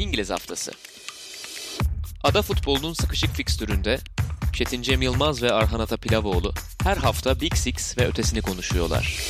İngiliz Haftası Ada futbolunun sıkışık fikstüründe Çetin Cem Yılmaz ve Arhan Ata Pilavoğlu her hafta Big Six ve ötesini konuşuyorlar.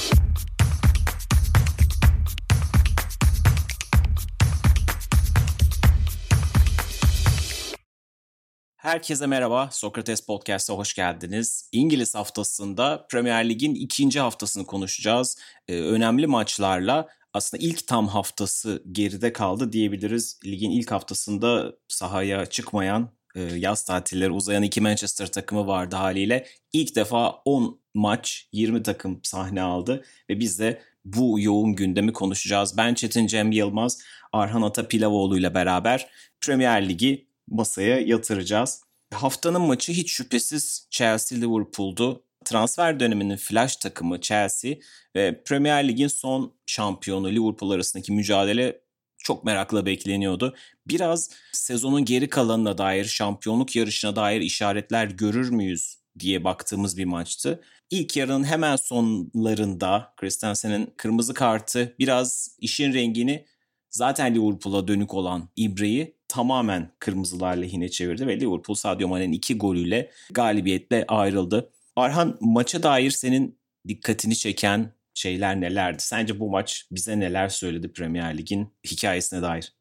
Herkese merhaba, Sokrates Podcast'a hoş geldiniz. İngiliz haftasında Premier Lig'in ikinci haftasını konuşacağız. Ee, önemli maçlarla aslında ilk tam haftası geride kaldı diyebiliriz. Ligin ilk haftasında sahaya çıkmayan, e, yaz tatilleri uzayan iki Manchester takımı vardı haliyle. İlk defa 10 maç, 20 takım sahne aldı ve biz de bu yoğun gündemi konuşacağız. Ben Çetin Cem Yılmaz, Arhan Ata Pilavoğlu ile beraber Premier Ligi masaya yatıracağız. Haftanın maçı hiç şüphesiz Chelsea-Liverpool'du. Transfer döneminin flash takımı Chelsea ve Premier Lig'in son şampiyonu Liverpool arasındaki mücadele çok merakla bekleniyordu. Biraz sezonun geri kalanına dair, şampiyonluk yarışına dair işaretler görür müyüz diye baktığımız bir maçtı. İlk yarının hemen sonlarında Christensen'in kırmızı kartı biraz işin rengini zaten Liverpool'a dönük olan İbre'yi tamamen kırmızılar lehine çevirdi ve Liverpool Sadio Mane'nin iki golüyle galibiyetle ayrıldı. Arhan maça dair senin dikkatini çeken şeyler nelerdi? Sence bu maç bize neler söyledi Premier Lig'in hikayesine dair?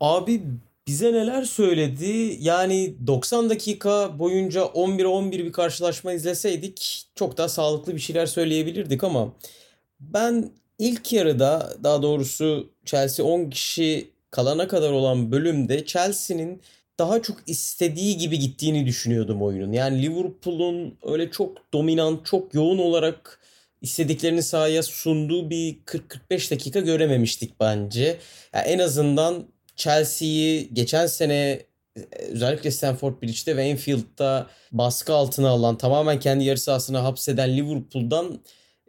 Abi bize neler söyledi? Yani 90 dakika boyunca 11-11 bir karşılaşma izleseydik çok daha sağlıklı bir şeyler söyleyebilirdik ama ben ilk yarıda daha doğrusu Chelsea 10 kişi kalana kadar olan bölümde Chelsea'nin daha çok istediği gibi gittiğini düşünüyordum oyunun. Yani Liverpool'un öyle çok dominant, çok yoğun olarak istediklerini sahaya sunduğu bir 40-45 dakika görememiştik bence. Yani en azından Chelsea'yi geçen sene özellikle Stamford Bridge'de ve Anfield'da baskı altına alan tamamen kendi yarı sahasına hapseden Liverpool'dan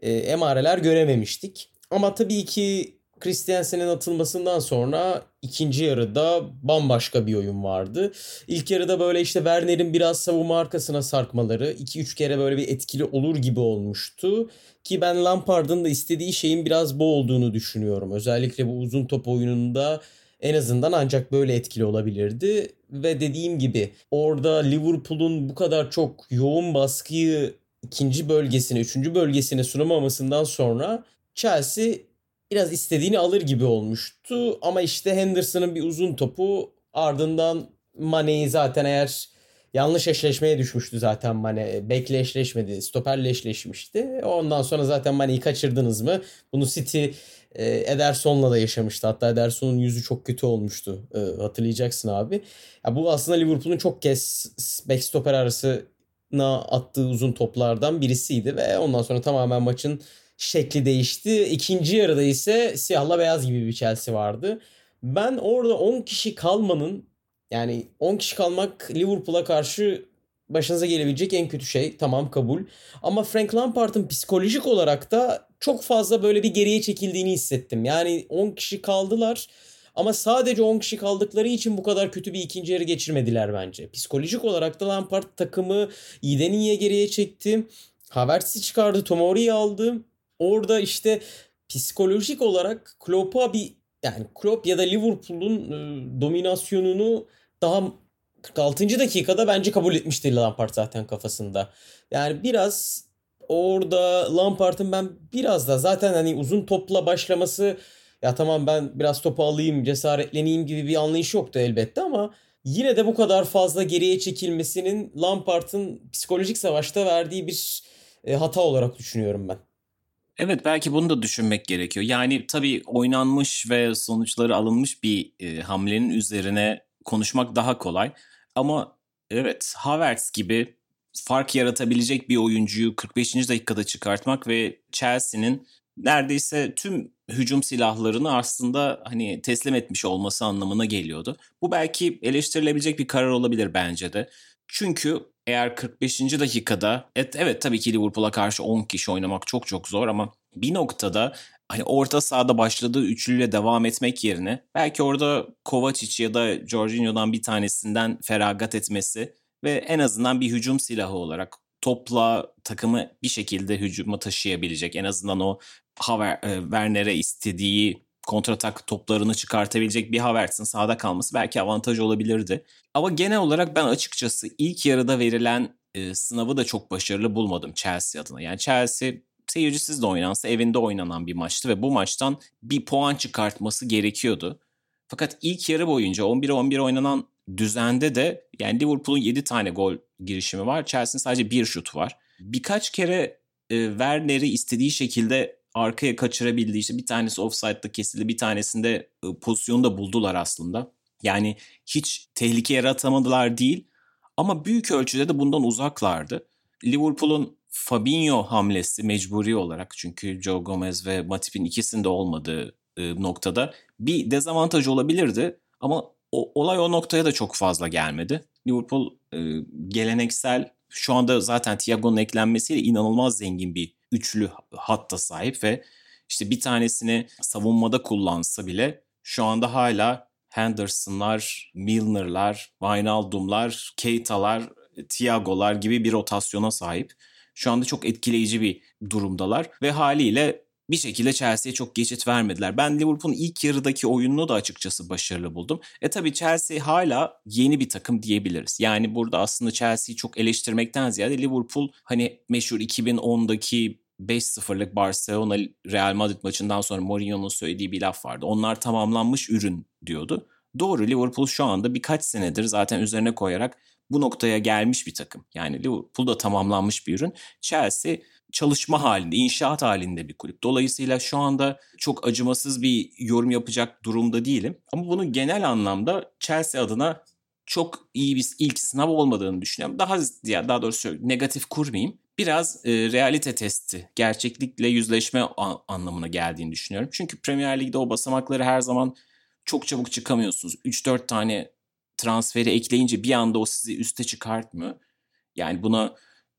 e, emareler görememiştik. Ama tabii ki Christiansen'in atılmasından sonra ikinci yarıda bambaşka bir oyun vardı. İlk yarıda böyle işte Werner'in biraz savunma arkasına sarkmaları 2-3 kere böyle bir etkili olur gibi olmuştu. Ki ben Lampard'ın da istediği şeyin biraz bu olduğunu düşünüyorum. Özellikle bu uzun top oyununda en azından ancak böyle etkili olabilirdi. Ve dediğim gibi orada Liverpool'un bu kadar çok yoğun baskıyı ikinci bölgesine, üçüncü bölgesine sunamamasından sonra Chelsea biraz istediğini alır gibi olmuştu. Ama işte Henderson'ın bir uzun topu ardından Mane'yi zaten eğer yanlış eşleşmeye düşmüştü zaten Mane. Bekle eşleşmedi. Stoperle eşleşmişti. Ondan sonra zaten Mane'yi kaçırdınız mı? Bunu City e, Ederson'la da yaşamıştı. Hatta Ederson'un yüzü çok kötü olmuştu. E, hatırlayacaksın abi. Ya bu aslında Liverpool'un çok kez back stoper arasına attığı uzun toplardan birisiydi ve ondan sonra tamamen maçın şekli değişti. İkinci yarıda ise siyahla beyaz gibi bir Chelsea vardı. Ben orada 10 kişi kalmanın yani 10 kişi kalmak Liverpool'a karşı başınıza gelebilecek en kötü şey. Tamam kabul. Ama Frank Lampard'ın psikolojik olarak da çok fazla böyle bir geriye çekildiğini hissettim. Yani 10 kişi kaldılar ama sadece 10 kişi kaldıkları için bu kadar kötü bir ikinci yarı geçirmediler bence. Psikolojik olarak da Lampard takımı iyiden iyiye geriye çekti. Havertz'i çıkardı, Tomori'yi aldı orada işte psikolojik olarak Klopp'a bir yani Klopp ya da Liverpool'un e, dominasyonunu daha 46. dakikada bence kabul etmişti Lampard zaten kafasında. Yani biraz orada Lampard'ın ben biraz da zaten hani uzun topla başlaması ya tamam ben biraz topu alayım cesaretleneyim gibi bir anlayış yoktu elbette ama yine de bu kadar fazla geriye çekilmesinin Lampard'ın psikolojik savaşta verdiği bir e, hata olarak düşünüyorum ben. Evet belki bunu da düşünmek gerekiyor. Yani tabii oynanmış ve sonuçları alınmış bir e, hamlenin üzerine konuşmak daha kolay. Ama evet Havertz gibi fark yaratabilecek bir oyuncuyu 45. dakikada çıkartmak ve Chelsea'nin neredeyse tüm hücum silahlarını aslında hani teslim etmiş olması anlamına geliyordu. Bu belki eleştirilebilecek bir karar olabilir bence de. Çünkü eğer 45. dakikada evet, evet tabii ki Liverpool'a karşı 10 kişi oynamak çok çok zor ama bir noktada hani orta sahada başladığı üçlüyle devam etmek yerine belki orada Kovacic ya da Jorginho'dan bir tanesinden feragat etmesi ve en azından bir hücum silahı olarak topla takımı bir şekilde hücuma taşıyabilecek en azından o Haver, e, Werner'e istediği kontratak toplarını çıkartabilecek bir Havertz'in sahada kalması belki avantaj olabilirdi. Ama genel olarak ben açıkçası ilk yarıda verilen e, sınavı da çok başarılı bulmadım Chelsea adına. Yani Chelsea seyircisiz de oynansa evinde oynanan bir maçtı ve bu maçtan bir puan çıkartması gerekiyordu. Fakat ilk yarı boyunca 11'e 11 oynanan düzende de yani Liverpool'un 7 tane gol girişimi var. Chelsea'nin sadece bir şut var. Birkaç kere e, Werner'i istediği şekilde arkaya kaçırabildi. İşte bir tanesi offside'da kesildi. Bir tanesinde e, pozisyonu da buldular aslında. Yani hiç tehlike yaratamadılar değil. Ama büyük ölçüde de bundan uzaklardı. Liverpool'un Fabinho hamlesi mecburi olarak çünkü Joe Gomez ve Matip'in ikisinde olmadığı e, noktada bir dezavantaj olabilirdi. Ama o, olay o noktaya da çok fazla gelmedi. Liverpool e, geleneksel şu anda zaten Thiago'nun eklenmesiyle inanılmaz zengin bir üçlü hatta sahip ve işte bir tanesini savunmada kullansa bile şu anda hala Henderson'lar, Milner'lar, Wijnaldum'lar, Keita'lar, Thiago'lar gibi bir rotasyona sahip. Şu anda çok etkileyici bir durumdalar ve haliyle bir şekilde Chelsea'ye çok geçit vermediler. Ben Liverpool'un ilk yarıdaki oyununu da açıkçası başarılı buldum. E tabii Chelsea hala yeni bir takım diyebiliriz. Yani burada aslında Chelsea'yi çok eleştirmekten ziyade Liverpool hani meşhur 2010'daki 5-0'lık Barcelona Real Madrid maçından sonra Mourinho'nun söylediği bir laf vardı. Onlar tamamlanmış ürün diyordu. Doğru Liverpool şu anda birkaç senedir zaten üzerine koyarak bu noktaya gelmiş bir takım. Yani Liverpool da tamamlanmış bir ürün. Chelsea çalışma halinde, inşaat halinde bir kulüp. Dolayısıyla şu anda çok acımasız bir yorum yapacak durumda değilim. Ama bunun genel anlamda Chelsea adına çok iyi bir ilk sınav olmadığını düşünüyorum. Daha ya daha doğrusu negatif kurmayayım. Biraz e, realite testi, gerçeklikle yüzleşme anlamına geldiğini düşünüyorum. Çünkü Premier Lig'de o basamakları her zaman çok çabuk çıkamıyorsunuz. 3-4 tane transferi ekleyince bir anda o sizi üste çıkartmıyor. Yani buna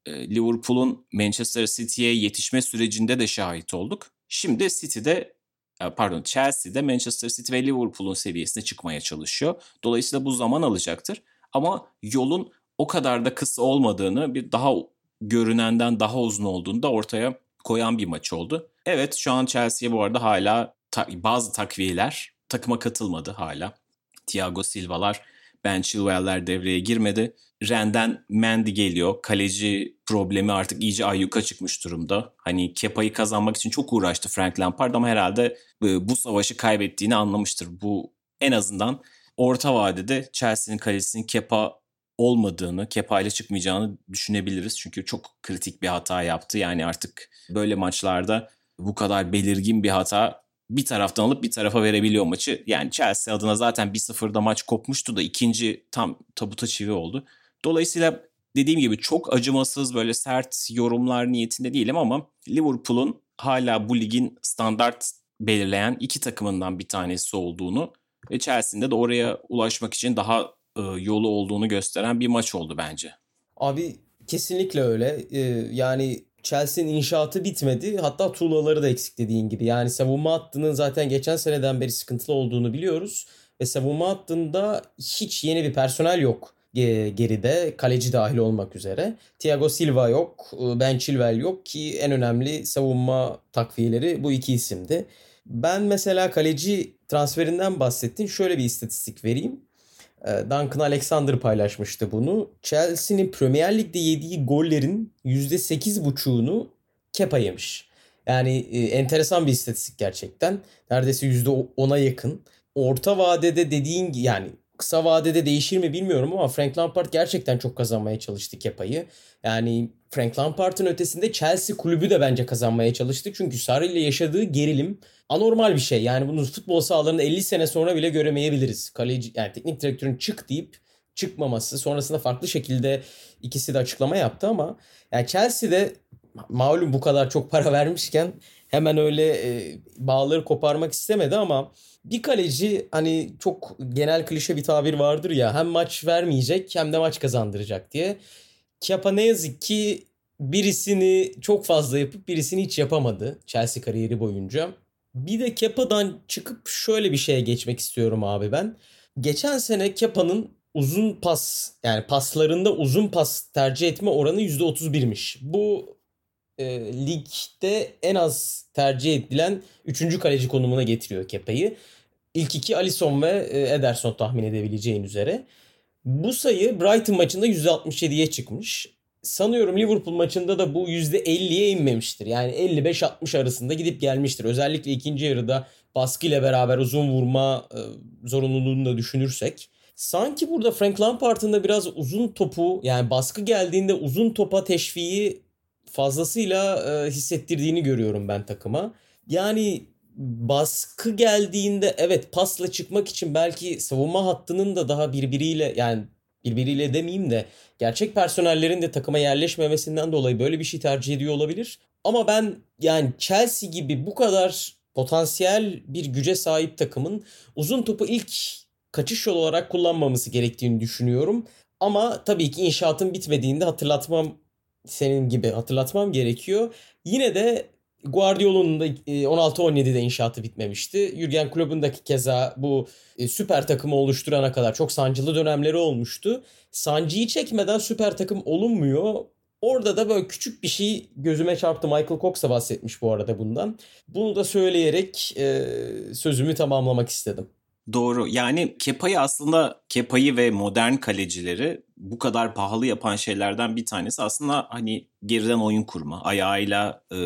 Liverpool'un Manchester City'ye yetişme sürecinde de şahit olduk. Şimdi City'de e, pardon Chelsea'de Manchester City ve Liverpool'un seviyesine çıkmaya çalışıyor. Dolayısıyla bu zaman alacaktır. Ama yolun o kadar da kısa olmadığını bir daha görünenden daha uzun olduğunu da ortaya koyan bir maç oldu. Evet şu an Chelsea'ye bu arada hala ta- bazı takviyeler takıma katılmadı hala. Thiago Silva'lar Ben Chilwell'ler devreye girmedi. Ren'den Mendy geliyor. Kaleci problemi artık iyice ayyuka çıkmış durumda. Hani Kepa'yı kazanmak için çok uğraştı Frank Lampard ama herhalde e, bu savaşı kaybettiğini anlamıştır. Bu en azından orta vadede Chelsea'nin kalecisinin Kepa olmadığını, Kepa ile çıkmayacağını düşünebiliriz. Çünkü çok kritik bir hata yaptı. Yani artık böyle maçlarda bu kadar belirgin bir hata bir taraftan alıp bir tarafa verebiliyor maçı. Yani Chelsea adına zaten 1-0'da maç kopmuştu da ikinci tam tabuta çivi oldu. Dolayısıyla dediğim gibi çok acımasız böyle sert yorumlar niyetinde değilim ama Liverpool'un hala bu ligin standart belirleyen iki takımından bir tanesi olduğunu ve Chelsea'nin de oraya ulaşmak için daha e, yolu olduğunu gösteren bir maç oldu bence. Abi kesinlikle öyle. Ee, yani Chelsea'nin inşaatı bitmedi. Hatta tuğlaları da eksik dediğin gibi. Yani savunma hattının zaten geçen seneden beri sıkıntılı olduğunu biliyoruz. Ve savunma hattında hiç yeni bir personel yok geride. Kaleci dahil olmak üzere. Thiago Silva yok. Ben Chilwell yok ki en önemli savunma takviyeleri bu iki isimdi. Ben mesela kaleci transferinden bahsettin. Şöyle bir istatistik vereyim. Ee, Duncan Alexander paylaşmıştı bunu. Chelsea'nin Premier Lig'de yediği gollerin %8,5'unu Kepa yemiş. Yani e, enteresan bir istatistik gerçekten. Neredeyse %10'a yakın. Orta vadede dediğin yani kısa vadede değişir mi bilmiyorum ama Frank Lampard gerçekten çok kazanmaya çalıştı Kepa'yı. Yani Frank Lampard'ın ötesinde Chelsea kulübü de bence kazanmaya çalıştı. Çünkü Sarri ile yaşadığı gerilim anormal bir şey. Yani bunu futbol sahalarında 50 sene sonra bile göremeyebiliriz. Kaleci yani teknik direktörün çık deyip çıkmaması sonrasında farklı şekilde ikisi de açıklama yaptı ama yani Chelsea'de malum bu kadar çok para vermişken hemen öyle e, bağları koparmak istemedi ama bir kaleci hani çok genel klişe bir tabir vardır ya hem maç vermeyecek hem de maç kazandıracak diye. Kepa ne yazık ki birisini çok fazla yapıp birisini hiç yapamadı Chelsea kariyeri boyunca. Bir de Kepa'dan çıkıp şöyle bir şeye geçmek istiyorum abi ben. Geçen sene Kepa'nın uzun pas yani paslarında uzun pas tercih etme oranı %31'miş. Bu e, ligde en az tercih edilen 3. kaleci konumuna getiriyor Kepa'yı. İlk iki Alisson ve e, Ederson tahmin edebileceğin üzere. Bu sayı Brighton maçında %67'ye çıkmış. Sanıyorum Liverpool maçında da bu %50'ye inmemiştir. Yani 55-60 arasında gidip gelmiştir. Özellikle ikinci yarıda baskıyla beraber uzun vurma e, zorunluluğunu da düşünürsek. Sanki burada Frank Lampard'ın da biraz uzun topu yani baskı geldiğinde uzun topa teşviği fazlasıyla e, hissettirdiğini görüyorum ben takıma. Yani baskı geldiğinde evet pasla çıkmak için belki savunma hattının da daha birbiriyle yani birbiriyle demeyeyim de gerçek personellerin de takıma yerleşmemesinden dolayı böyle bir şey tercih ediyor olabilir. Ama ben yani Chelsea gibi bu kadar potansiyel bir güce sahip takımın uzun topu ilk kaçış yolu olarak kullanmaması gerektiğini düşünüyorum. Ama tabii ki inşaatın bitmediğinde hatırlatmam senin gibi hatırlatmam gerekiyor. Yine de Guardiola'nın da 16-17'de e, inşaatı bitmemişti. Jurgen Klopp'un keza bu e, süper takımı oluşturana kadar çok sancılı dönemleri olmuştu. Sancıyı çekmeden süper takım olunmuyor. Orada da böyle küçük bir şey gözüme çarptı. Michael Cox da bahsetmiş bu arada bundan. Bunu da söyleyerek e, sözümü tamamlamak istedim. Doğru. Yani Kepa'yı aslında Kepa'yı ve modern kalecileri bu kadar pahalı yapan şeylerden bir tanesi aslında hani geriden oyun kurma, ayağıyla e,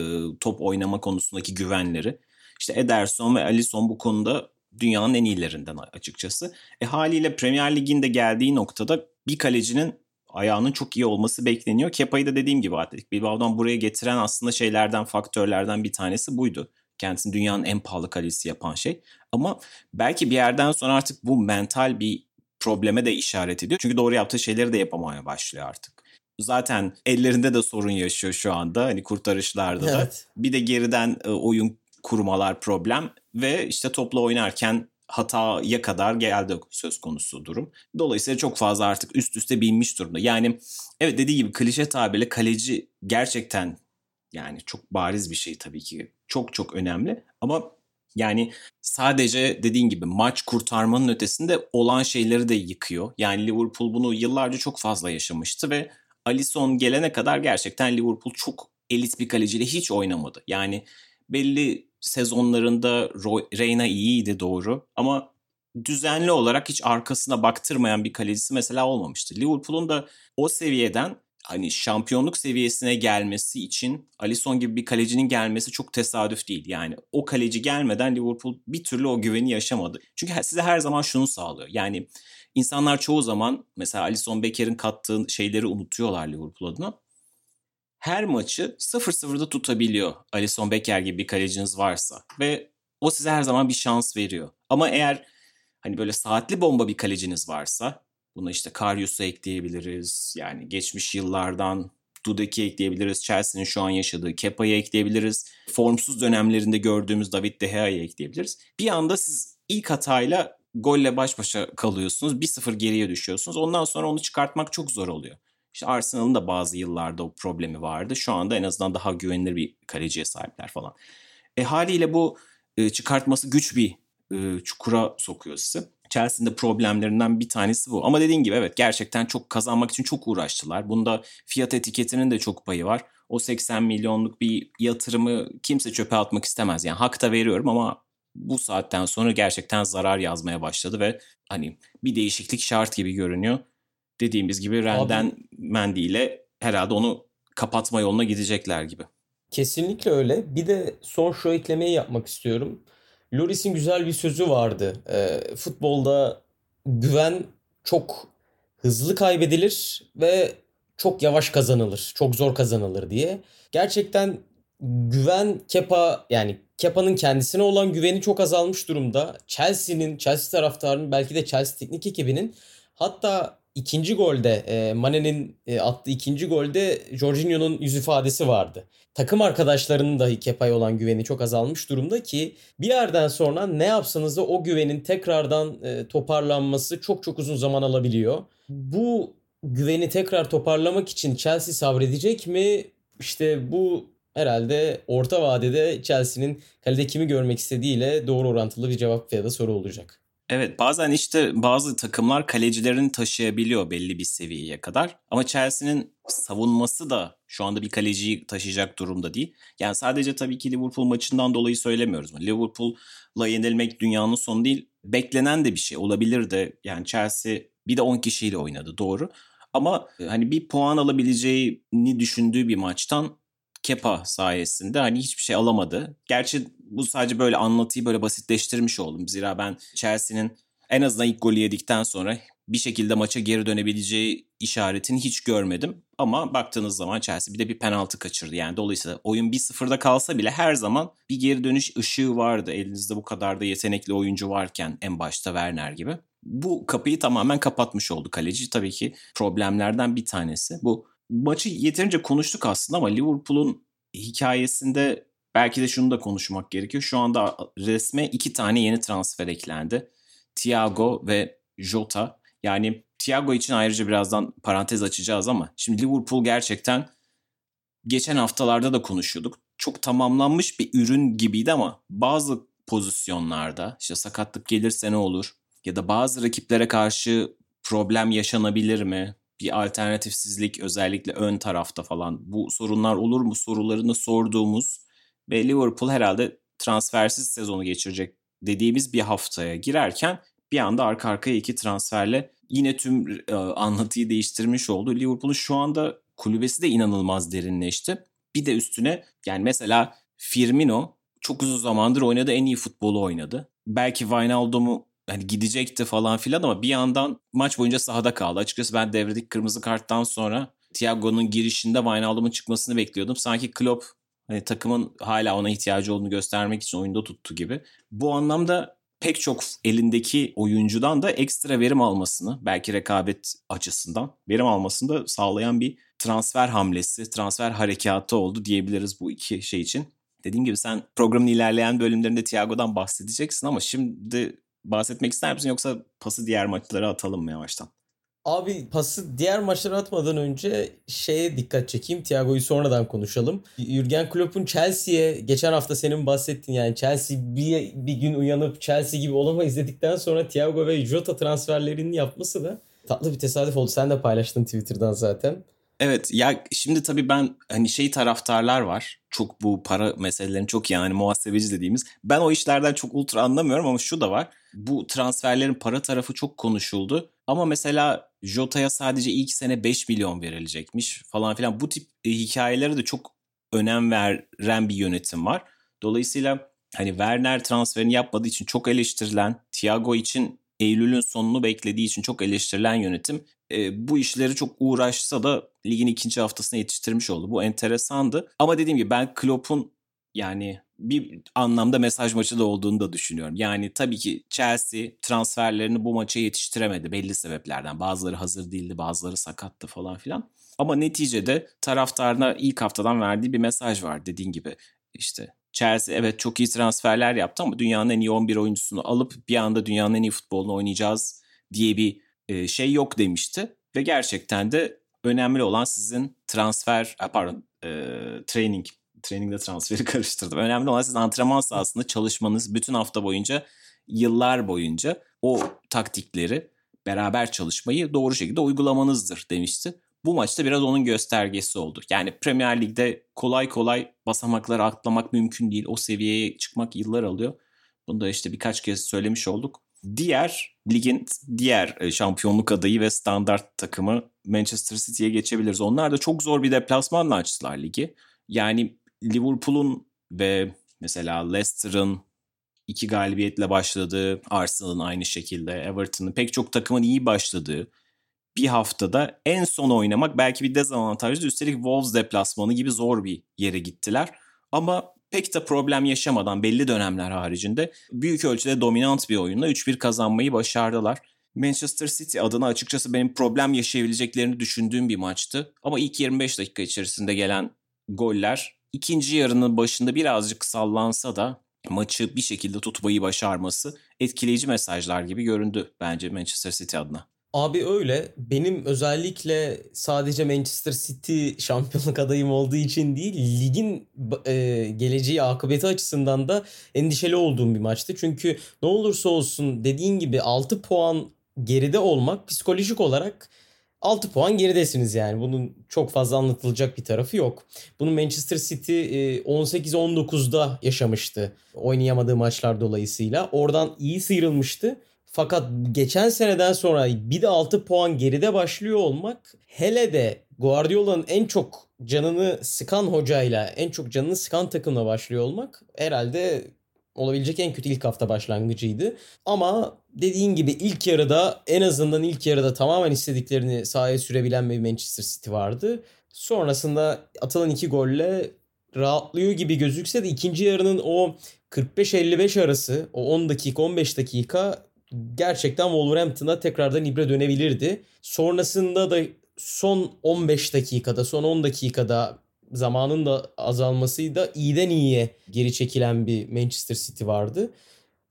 top oynama konusundaki güvenleri. İşte Ederson ve Alisson bu konuda dünyanın en iyilerinden açıkçası. E haliyle Premier Lig'in de geldiği noktada bir kalecinin ayağının çok iyi olması bekleniyor. Kepa'yı da dediğim gibi Atletik Bilbao'dan buraya getiren aslında şeylerden, faktörlerden bir tanesi buydu kendisini dünyanın en pahalı kalecisi yapan şey. Ama belki bir yerden sonra artık bu mental bir probleme de işaret ediyor. Çünkü doğru yaptığı şeyleri de yapamaya başlıyor artık. Zaten ellerinde de sorun yaşıyor şu anda hani kurtarışlarda da. Evet. Bir de geriden e, oyun kurmalar problem ve işte topla oynarken hataya kadar geldi söz konusu durum. Dolayısıyla çok fazla artık üst üste binmiş durumda. Yani evet dediği gibi klişe tabirle kaleci gerçekten yani çok bariz bir şey tabii ki. Çok çok önemli ama yani sadece dediğin gibi maç kurtarmanın ötesinde olan şeyleri de yıkıyor. Yani Liverpool bunu yıllarca çok fazla yaşamıştı ve Alisson gelene kadar gerçekten Liverpool çok elit bir kaleciyle hiç oynamadı. Yani belli sezonlarında Reyna iyiydi doğru ama düzenli olarak hiç arkasına baktırmayan bir kalecisi mesela olmamıştı. Liverpool'un da o seviyeden hani şampiyonluk seviyesine gelmesi için Alisson gibi bir kalecinin gelmesi çok tesadüf değil. Yani o kaleci gelmeden Liverpool bir türlü o güveni yaşamadı. Çünkü size her zaman şunu sağlıyor. Yani insanlar çoğu zaman mesela Alisson Becker'in kattığı şeyleri unutuyorlar Liverpool adına. Her maçı 0-0'da tutabiliyor Alisson Becker gibi bir kaleciniz varsa ve o size her zaman bir şans veriyor. Ama eğer hani böyle saatli bomba bir kaleciniz varsa Buna işte Karius'u ekleyebiliriz. Yani geçmiş yıllardan Dudek'i ekleyebiliriz. Chelsea'nin şu an yaşadığı Kepa'yı ekleyebiliriz. Formsuz dönemlerinde gördüğümüz David De Gea'yı ekleyebiliriz. Bir anda siz ilk hatayla golle baş başa kalıyorsunuz. 1-0 geriye düşüyorsunuz. Ondan sonra onu çıkartmak çok zor oluyor. İşte Arsenal'ın da bazı yıllarda o problemi vardı. Şu anda en azından daha güvenilir bir kaleciye sahipler falan. E haliyle bu e, çıkartması güç bir e, çukura sokuyor sizi. Chelsea'nin de problemlerinden bir tanesi bu. Ama dediğin gibi evet gerçekten çok kazanmak için çok uğraştılar. Bunda fiyat etiketinin de çok payı var. O 80 milyonluk bir yatırımı kimse çöpe atmak istemez. Yani hak da veriyorum ama bu saatten sonra gerçekten zarar yazmaya başladı ve hani bir değişiklik şart gibi görünüyor. Dediğimiz gibi Renden Mendy ile herhalde onu kapatma yoluna gidecekler gibi. Kesinlikle öyle. Bir de son şu eklemeyi yapmak istiyorum. Loris'in güzel bir sözü vardı. E, futbolda güven çok hızlı kaybedilir ve çok yavaş kazanılır. Çok zor kazanılır diye. Gerçekten güven Kepa yani Kepa'nın kendisine olan güveni çok azalmış durumda. Chelsea'nin, Chelsea taraftarının belki de Chelsea teknik ekibinin hatta ikinci golde e, Mane'nin e, attığı ikinci golde Jorginho'nun yüz ifadesi vardı. Takım arkadaşlarının dahi Kepa'ya olan güveni çok azalmış durumda ki bir yerden sonra ne yapsanız da o güvenin tekrardan e, toparlanması çok çok uzun zaman alabiliyor. Bu güveni tekrar toparlamak için Chelsea sabredecek mi? İşte bu herhalde orta vadede Chelsea'nin kalede kimi görmek istediğiyle doğru orantılı bir cevap ya da soru olacak. Evet bazen işte bazı takımlar kalecilerini taşıyabiliyor belli bir seviyeye kadar. Ama Chelsea'nin savunması da şu anda bir kaleciyi taşıyacak durumda değil. Yani sadece tabii ki Liverpool maçından dolayı söylemiyoruz. Liverpool'la yenilmek dünyanın sonu değil. Beklenen de bir şey olabilir de yani Chelsea bir de 10 kişiyle oynadı doğru. Ama hani bir puan alabileceğini düşündüğü bir maçtan Kepa sayesinde hani hiçbir şey alamadı. Gerçi bu sadece böyle anlatıyı böyle basitleştirmiş oldum. Zira ben Chelsea'nin en azından ilk golü yedikten sonra bir şekilde maça geri dönebileceği işaretini hiç görmedim. Ama baktığınız zaman Chelsea bir de bir penaltı kaçırdı. Yani dolayısıyla oyun 1-0'da kalsa bile her zaman bir geri dönüş ışığı vardı. Elinizde bu kadar da yetenekli oyuncu varken en başta Werner gibi. Bu kapıyı tamamen kapatmış oldu kaleci. Tabii ki problemlerden bir tanesi. Bu maçı yeterince konuştuk aslında ama Liverpool'un hikayesinde belki de şunu da konuşmak gerekiyor. Şu anda resme iki tane yeni transfer eklendi. Thiago ve Jota. Yani Thiago için ayrıca birazdan parantez açacağız ama şimdi Liverpool gerçekten geçen haftalarda da konuşuyorduk. Çok tamamlanmış bir ürün gibiydi ama bazı pozisyonlarda işte sakatlık gelirse ne olur ya da bazı rakiplere karşı problem yaşanabilir mi? Bir alternatifsizlik özellikle ön tarafta falan bu sorunlar olur mu sorularını sorduğumuz ve Liverpool herhalde transfersiz sezonu geçirecek dediğimiz bir haftaya girerken bir anda arka arkaya iki transferle yine tüm e, anlatıyı değiştirmiş oldu. Liverpool'un şu anda kulübesi de inanılmaz derinleşti. Bir de üstüne yani mesela Firmino çok uzun zamandır oynadı en iyi futbolu oynadı. Belki Wijnaldum'u hani gidecekti falan filan ama bir yandan maç boyunca sahada kaldı. Açıkçası ben devredeki kırmızı karttan sonra Thiago'nun girişinde Wijnaldum'un çıkmasını bekliyordum. Sanki Klopp hani takımın hala ona ihtiyacı olduğunu göstermek için oyunda tuttu gibi. Bu anlamda pek çok elindeki oyuncudan da ekstra verim almasını belki rekabet açısından verim almasını da sağlayan bir transfer hamlesi, transfer harekatı oldu diyebiliriz bu iki şey için. Dediğim gibi sen programın ilerleyen bölümlerinde Thiago'dan bahsedeceksin ama şimdi bahsetmek ister misin yoksa pası diğer maçlara atalım mı yavaştan? Abi pası diğer maçlara atmadan önce şeye dikkat çekeyim. Thiago'yu sonradan konuşalım. Jurgen Klopp'un Chelsea'ye geçen hafta senin bahsettin yani Chelsea bir, bir gün uyanıp Chelsea gibi olamayız dedikten sonra Thiago ve Jota transferlerini yapması da tatlı bir tesadüf oldu. Sen de paylaştın Twitter'dan zaten. Evet ya şimdi tabii ben hani şey taraftarlar var. Çok bu para meselelerini çok yani muhasebeci dediğimiz. Ben o işlerden çok ultra anlamıyorum ama şu da var. Bu transferlerin para tarafı çok konuşuldu. Ama mesela Jota'ya sadece ilk sene 5 milyon verilecekmiş falan filan. Bu tip e, hikayelere de çok önem veren bir yönetim var. Dolayısıyla hani Werner transferini yapmadığı için çok eleştirilen, Thiago için Eylül'ün sonunu beklediği için çok eleştirilen yönetim e, bu işleri çok uğraşsa da ligin ikinci haftasına yetiştirmiş oldu. Bu enteresandı. Ama dediğim gibi ben Klopp'un yani bir anlamda mesaj maçı da olduğunu da düşünüyorum. Yani tabii ki Chelsea transferlerini bu maça yetiştiremedi belli sebeplerden. Bazıları hazır değildi, bazıları sakattı falan filan. Ama neticede taraftarına ilk haftadan verdiği bir mesaj var dediğin gibi. işte Chelsea evet çok iyi transferler yaptı ama dünyanın en iyi 11 oyuncusunu alıp bir anda dünyanın en iyi futbolunu oynayacağız diye bir e, şey yok demişti. Ve gerçekten de önemli olan sizin transfer, pardon e, training, trainingle transferi karıştırdım. Önemli olan sizin antrenman sahasında çalışmanız bütün hafta boyunca, yıllar boyunca o taktikleri beraber çalışmayı doğru şekilde uygulamanızdır demişti. Bu maçta biraz onun göstergesi oldu. Yani Premier Lig'de kolay kolay basamakları atlamak mümkün değil. O seviyeye çıkmak yıllar alıyor. Bunu da işte birkaç kez söylemiş olduk. Diğer ligin diğer e, şampiyonluk adayı ve standart takımı Manchester City'ye geçebiliriz. Onlar da çok zor bir deplasmanla açtılar ligi. Yani Liverpool'un ve mesela Leicester'ın iki galibiyetle başladığı, Arsenal'ın aynı şekilde, Everton'ın pek çok takımın iyi başladığı bir haftada en son oynamak belki bir dezavantajlı. Üstelik Wolves deplasmanı gibi zor bir yere gittiler. Ama pek de problem yaşamadan belli dönemler haricinde büyük ölçüde dominant bir oyunla 3-1 kazanmayı başardılar. Manchester City adına açıkçası benim problem yaşayabileceklerini düşündüğüm bir maçtı. Ama ilk 25 dakika içerisinde gelen goller ikinci yarının başında birazcık sallansa da maçı bir şekilde tutmayı başarması etkileyici mesajlar gibi göründü bence Manchester City adına. Abi öyle. Benim özellikle sadece Manchester City şampiyonluk adayım olduğu için değil, ligin e, geleceği akıbeti açısından da endişeli olduğum bir maçtı. Çünkü ne olursa olsun dediğin gibi 6 puan geride olmak psikolojik olarak 6 puan geridesiniz yani. Bunun çok fazla anlatılacak bir tarafı yok. Bunu Manchester City 18-19'da yaşamıştı. Oynayamadığı maçlar dolayısıyla. Oradan iyi sıyrılmıştı. Fakat geçen seneden sonra bir de 6 puan geride başlıyor olmak hele de Guardiola'nın en çok canını sıkan hocayla, en çok canını sıkan takımla başlıyor olmak herhalde olabilecek en kötü ilk hafta başlangıcıydı. Ama dediğin gibi ilk yarıda en azından ilk yarıda tamamen istediklerini sahaya sürebilen bir Manchester City vardı. Sonrasında atılan iki golle rahatlıyor gibi gözükse de ikinci yarının o 45-55 arası o 10 dakika 15 dakika gerçekten Wolverhampton'a tekrardan ibre dönebilirdi. Sonrasında da son 15 dakikada, son 10 dakikada zamanın da azalmasıyla iyiden iyiye geri çekilen bir Manchester City vardı.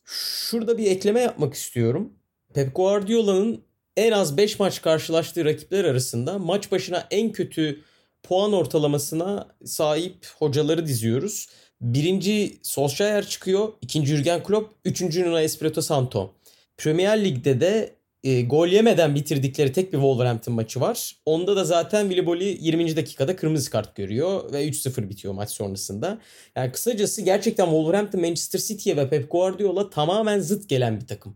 Şurada bir ekleme yapmak istiyorum. Pep Guardiola'nın en az 5 maç karşılaştığı rakipler arasında maç başına en kötü puan ortalamasına sahip hocaları diziyoruz. Birinci Solskjaer çıkıyor, ikinci Jurgen Klopp, üçüncü Nuno Espirito Santo. Premier Lig'de de e, gol yemeden bitirdikleri tek bir Wolverhampton maçı var. Onda da zaten Willy Bolly 20. dakikada kırmızı kart görüyor ve 3-0 bitiyor maç sonrasında. Yani kısacası gerçekten Wolverhampton Manchester City'ye ve Pep Guardiola tamamen zıt gelen bir takım.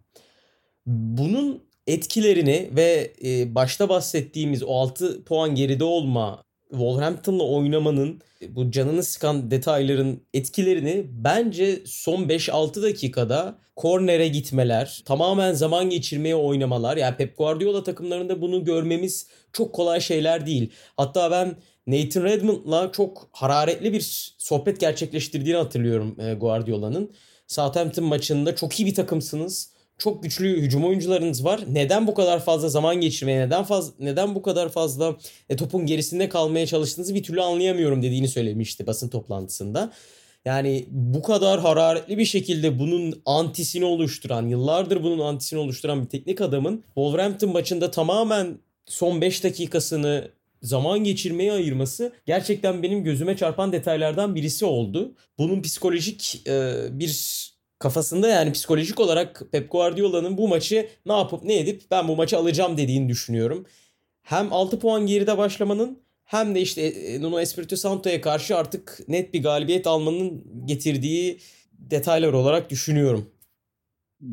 Bunun etkilerini ve e, başta bahsettiğimiz o 6 puan geride olma Wolverhampton'la oynamanın bu canını sıkan detayların etkilerini bence son 5-6 dakikada kornere gitmeler, tamamen zaman geçirmeye oynamalar. Yani Pep Guardiola takımlarında bunu görmemiz çok kolay şeyler değil. Hatta ben Nathan Redmond'la çok hararetli bir sohbet gerçekleştirdiğini hatırlıyorum e, Guardiola'nın. Southampton maçında çok iyi bir takımsınız çok güçlü hücum oyuncularınız var. Neden bu kadar fazla zaman geçirmeye, neden fazla neden bu kadar fazla e, topun gerisinde kalmaya çalıştığınızı bir türlü anlayamıyorum dediğini söylemişti basın toplantısında. Yani bu kadar hararetli bir şekilde bunun antisini oluşturan, yıllardır bunun antisini oluşturan bir teknik adamın Wolverhampton maçında tamamen son 5 dakikasını zaman geçirmeye ayırması gerçekten benim gözüme çarpan detaylardan birisi oldu. Bunun psikolojik e, bir kafasında yani psikolojik olarak Pep Guardiola'nın bu maçı ne yapıp ne edip ben bu maçı alacağım dediğini düşünüyorum. Hem 6 puan geride başlamanın hem de işte e, Nuno Espirito Santo'ya karşı artık net bir galibiyet almanın getirdiği detaylar olarak düşünüyorum.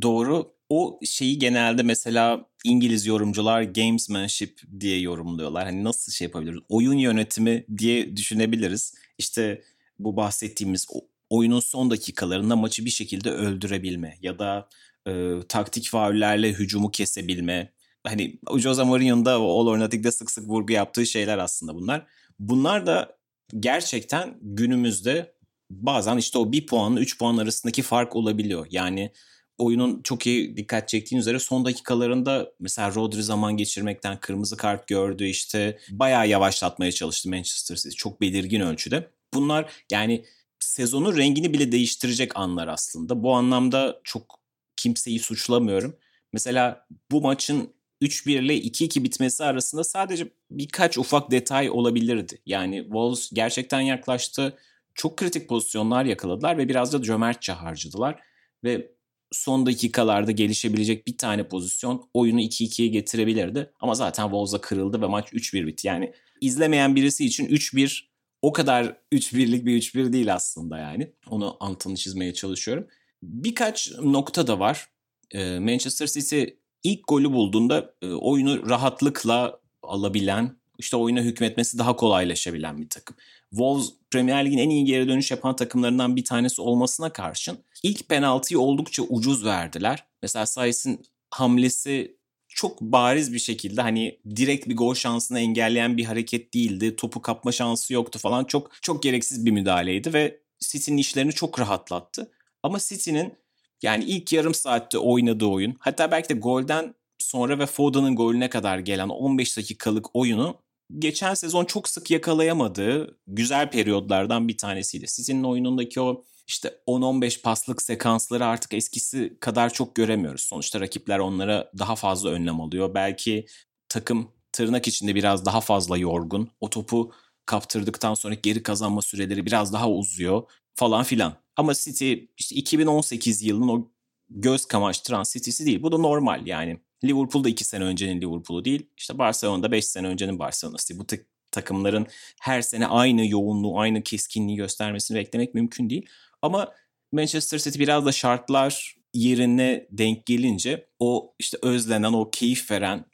Doğru. O şeyi genelde mesela İngiliz yorumcular gamesmanship diye yorumluyorlar. Hani nasıl şey yapabiliriz? Oyun yönetimi diye düşünebiliriz. İşte bu bahsettiğimiz oyunun son dakikalarında maçı bir şekilde öldürebilme ya da e, taktik faullerle hücumu kesebilme. Hani Jose Mourinho'nun da All or Nothing'de sık sık vurgu yaptığı şeyler aslında bunlar. Bunlar da gerçekten günümüzde bazen işte o bir puanla üç puan arasındaki fark olabiliyor. Yani oyunun çok iyi dikkat çektiğin üzere son dakikalarında mesela Rodri zaman geçirmekten kırmızı kart gördü işte bayağı yavaşlatmaya çalıştı Manchester City çok belirgin ölçüde. Bunlar yani sezonun rengini bile değiştirecek anlar aslında. Bu anlamda çok kimseyi suçlamıyorum. Mesela bu maçın 3-1 ile 2-2 bitmesi arasında sadece birkaç ufak detay olabilirdi. Yani Wolves gerçekten yaklaştı. Çok kritik pozisyonlar yakaladılar ve biraz da cömertçe harcadılar. Ve son dakikalarda gelişebilecek bir tane pozisyon oyunu 2-2'ye getirebilirdi. Ama zaten Wolves'a kırıldı ve maç 3-1 bitti. Yani izlemeyen birisi için 3-1 o kadar 3-1'lik bir 3-1 değil aslında yani. Onu antını çizmeye çalışıyorum. Birkaç nokta da var. Ee, Manchester City ilk golü bulduğunda e, oyunu rahatlıkla alabilen, işte oyuna hükmetmesi daha kolaylaşabilen bir takım. Wolves Premier Lig'in en iyi geri dönüş yapan takımlarından bir tanesi olmasına karşın ilk penaltıyı oldukça ucuz verdiler. Mesela Saiz'in hamlesi çok bariz bir şekilde hani direkt bir gol şansını engelleyen bir hareket değildi. Topu kapma şansı yoktu falan. Çok çok gereksiz bir müdahaleydi ve City'nin işlerini çok rahatlattı. Ama City'nin yani ilk yarım saatte oynadığı oyun hatta belki de golden sonra ve Foden'ın golüne kadar gelen 15 dakikalık oyunu geçen sezon çok sık yakalayamadığı güzel periyodlardan bir tanesiydi. City'nin oyunundaki o işte 10-15 paslık sekansları artık eskisi kadar çok göremiyoruz. Sonuçta rakipler onlara daha fazla önlem alıyor. Belki takım tırnak içinde biraz daha fazla yorgun. O topu kaptırdıktan sonra geri kazanma süreleri biraz daha uzuyor falan filan. Ama City işte 2018 yılının o göz kamaştıran City'si değil. Bu da normal yani. Liverpool da 2 sene öncenin Liverpool'u değil. İşte Barcelona'da 5 sene öncenin Barcelona'sı. Bu takımların her sene aynı yoğunluğu, aynı keskinliği göstermesini beklemek mümkün değil. Ama Manchester City biraz da şartlar yerine denk gelince o işte özlenen, o keyif veren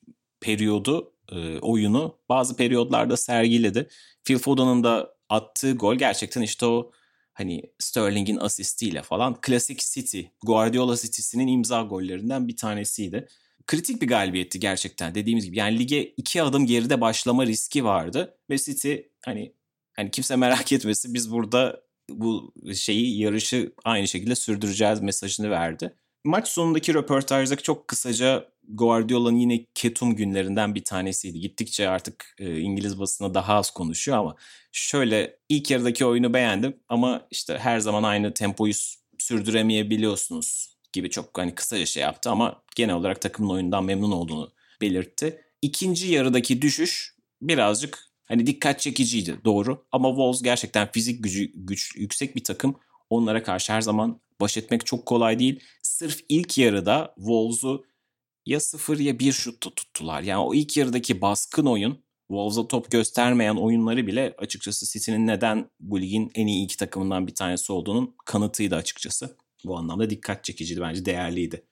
periyodu, e, oyunu bazı periyodlarda sergiledi. Phil Foden'ın da attığı gol gerçekten işte o hani Sterling'in asistiyle falan klasik City, Guardiola City'sinin imza gollerinden bir tanesiydi. Kritik bir galibiyetti gerçekten dediğimiz gibi. Yani lige iki adım geride başlama riski vardı ve City hani hani kimse merak etmesin biz burada bu şeyi yarışı aynı şekilde sürdüreceğiz mesajını verdi. Maç sonundaki röportajdaki çok kısaca Guardiola'nın yine ketum günlerinden bir tanesiydi. Gittikçe artık e, İngiliz basına daha az konuşuyor ama şöyle ilk yarıdaki oyunu beğendim ama işte her zaman aynı tempoyu sürdüremeyebiliyorsunuz gibi çok hani kısaca şey yaptı ama genel olarak takımın oyundan memnun olduğunu belirtti. İkinci yarıdaki düşüş birazcık hani dikkat çekiciydi doğru ama Wolves gerçekten fizik gücü güç yüksek bir takım. Onlara karşı her zaman baş etmek çok kolay değil. Sırf ilk yarıda Wolves'u ya sıfır ya bir şutta tuttular. Yani o ilk yarıdaki baskın oyun Wolves'a top göstermeyen oyunları bile açıkçası City'nin neden bu ligin en iyi iki takımından bir tanesi olduğunun kanıtıydı açıkçası. Bu anlamda dikkat çekiciydi bence değerliydi.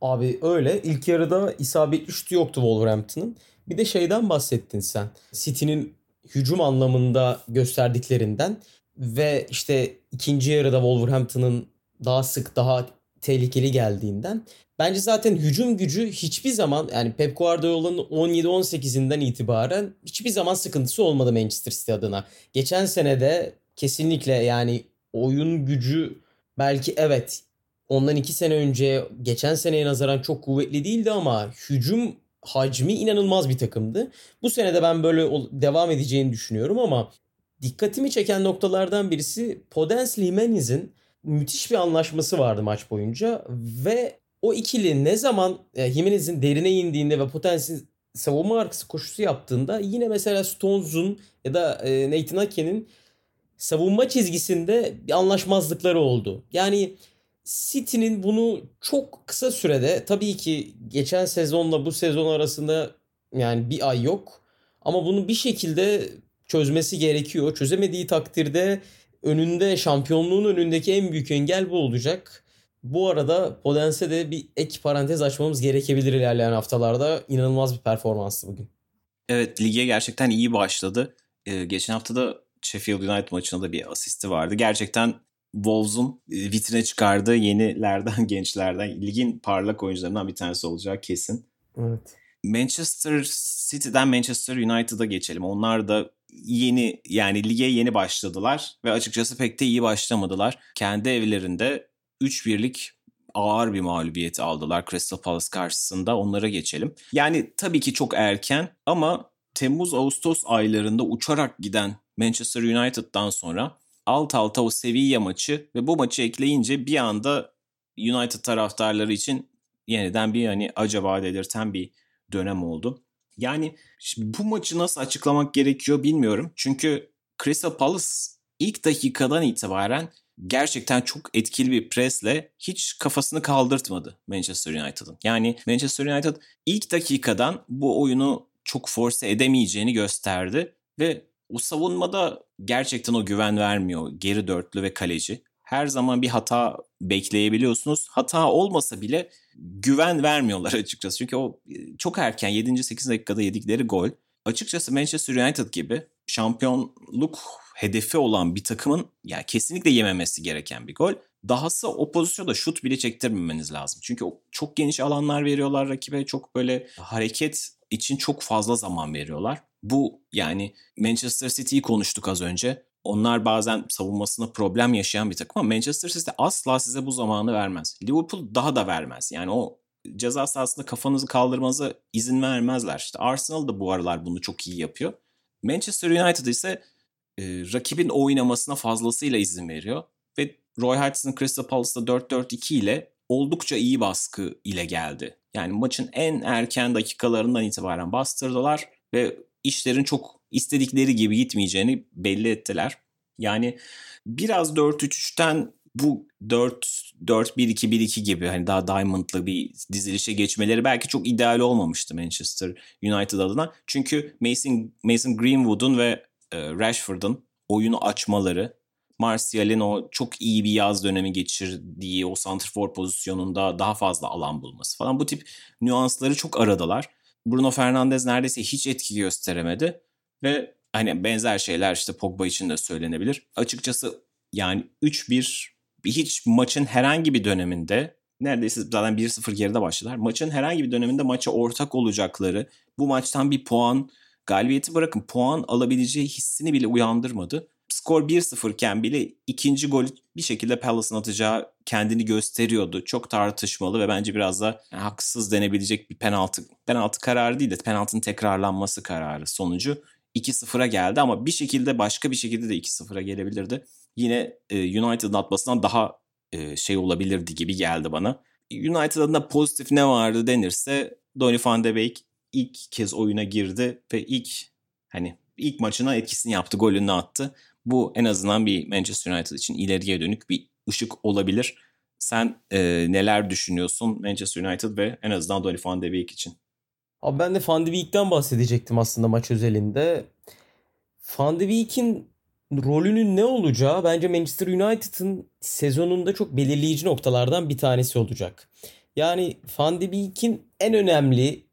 Abi öyle. İlk yarıda isabetli şutu yoktu Wolverhampton'ın. Bir de şeyden bahsettin sen. City'nin hücum anlamında gösterdiklerinden ve işte ikinci yarıda Wolverhampton'ın daha sık daha tehlikeli geldiğinden. Bence zaten hücum gücü hiçbir zaman yani Pep Guardiola'nın 17-18'inden itibaren hiçbir zaman sıkıntısı olmadı Manchester City adına. Geçen sene de kesinlikle yani oyun gücü belki evet ondan iki sene önce geçen seneye nazaran çok kuvvetli değildi ama hücum hacmi inanılmaz bir takımdı. Bu sene de ben böyle devam edeceğini düşünüyorum ama dikkatimi çeken noktalardan birisi Podence Jimenez'in müthiş bir anlaşması vardı maç boyunca ve o ikili ne zaman e, Jimenez'in derine indiğinde ve Potence'in savunma arkası koşusu yaptığında yine mesela Stones'un ya da e, Nathan Ake'nin savunma çizgisinde bir anlaşmazlıkları oldu. Yani City'nin bunu çok kısa sürede tabii ki geçen sezonla bu sezon arasında yani bir ay yok. Ama bunu bir şekilde çözmesi gerekiyor. Çözemediği takdirde önünde şampiyonluğun önündeki en büyük engel bu olacak. Bu arada Podens'e de bir ek parantez açmamız gerekebilir ilerleyen haftalarda. İnanılmaz bir performanstı bugün. Evet lige gerçekten iyi başladı. Ee, geçen hafta da Sheffield United maçında da bir asisti vardı. Gerçekten Wolves'un e, vitrine çıkardığı yenilerden, gençlerden, ligin parlak oyuncularından bir tanesi olacağı kesin. Evet. Manchester City'den Manchester United'a geçelim. Onlar da yeni yani lige yeni başladılar ve açıkçası pek de iyi başlamadılar. Kendi evlerinde 3-1'lik ağır bir mağlubiyeti aldılar Crystal Palace karşısında. Onlara geçelim. Yani tabii ki çok erken ama Temmuz-Ağustos aylarında uçarak giden Manchester United'dan sonra alt alta o Sevilla maçı ve bu maçı ekleyince bir anda United taraftarları için yeniden bir hani acaba delirten bir dönem oldu. Yani bu maçı nasıl açıklamak gerekiyor bilmiyorum. Çünkü Crystal Palace ilk dakikadan itibaren gerçekten çok etkili bir presle hiç kafasını kaldırtmadı Manchester United'ın. Yani Manchester United ilk dakikadan bu oyunu çok force edemeyeceğini gösterdi ve o savunmada gerçekten o güven vermiyor geri dörtlü ve kaleci. Her zaman bir hata bekleyebiliyorsunuz. Hata olmasa bile güven vermiyorlar açıkçası. Çünkü o e, çok erken 7. 8. dakikada yedikleri gol açıkçası Manchester United gibi şampiyonluk hedefi olan bir takımın yani kesinlikle yememesi gereken bir gol. Dahası o pozisyonda şut bile çektirmemeniz lazım. Çünkü çok geniş alanlar veriyorlar rakibe. Çok böyle hareket için çok fazla zaman veriyorlar. Bu yani Manchester City'yi konuştuk az önce. Onlar bazen savunmasında problem yaşayan bir takım ama Manchester City asla size bu zamanı vermez. Liverpool daha da vermez. Yani o ceza sahasında kafanızı kaldırmanıza izin vermezler. İşte Arsenal da bu aralar bunu çok iyi yapıyor. Manchester United ise e, rakibin oynamasına fazlasıyla izin veriyor ve Roy Hodgson Crystal Palace'da 4-4-2 ile oldukça iyi baskı ile geldi. Yani maçın en erken dakikalarından itibaren bastırdılar ve işlerin çok istedikleri gibi gitmeyeceğini belli ettiler. Yani biraz 4-3-3'ten bu 4-4-1-2-1-2 gibi hani daha Diamond'lı bir dizilişe geçmeleri belki çok ideal olmamıştı Manchester United adına. Çünkü Mason, Mason Greenwood'un ve e, Rashford'un oyunu açmaları, Martial'in o çok iyi bir yaz dönemi geçirdiği o santrfor pozisyonunda daha fazla alan bulması falan bu tip nüansları çok aradılar. Bruno Fernandes neredeyse hiç etki gösteremedi ve hani benzer şeyler işte Pogba için de söylenebilir. Açıkçası yani 3-1 hiç maçın herhangi bir döneminde neredeyse zaten 1-0 geride başladılar. Maçın herhangi bir döneminde maça ortak olacakları bu maçtan bir puan galibiyeti bırakın puan alabileceği hissini bile uyandırmadı. Skor 1-0 iken bile ikinci gol bir şekilde Palace'ın atacağı kendini gösteriyordu. Çok tartışmalı ve bence biraz da haksız denebilecek bir penaltı penaltı kararı değil de penaltının tekrarlanması kararı sonucu 2-0'a geldi ama bir şekilde başka bir şekilde de 2-0'a gelebilirdi. Yine e, United'ın atmasından daha e, şey olabilirdi gibi geldi bana. United adına pozitif ne vardı denirse Donny van de Beek ilk kez oyuna girdi ve ilk hani ilk maçına etkisini yaptı, golünü attı. Bu en azından bir Manchester United için ileriye dönük bir ışık olabilir. Sen e, neler düşünüyorsun Manchester United ve en azından Donny van de Beek için? Abi ben de Van de Beek'ten bahsedecektim aslında maç özelinde. Van de Beek'in rolünün ne olacağı bence Manchester United'ın sezonunda çok belirleyici noktalardan bir tanesi olacak. Yani Van de Beek'in en önemli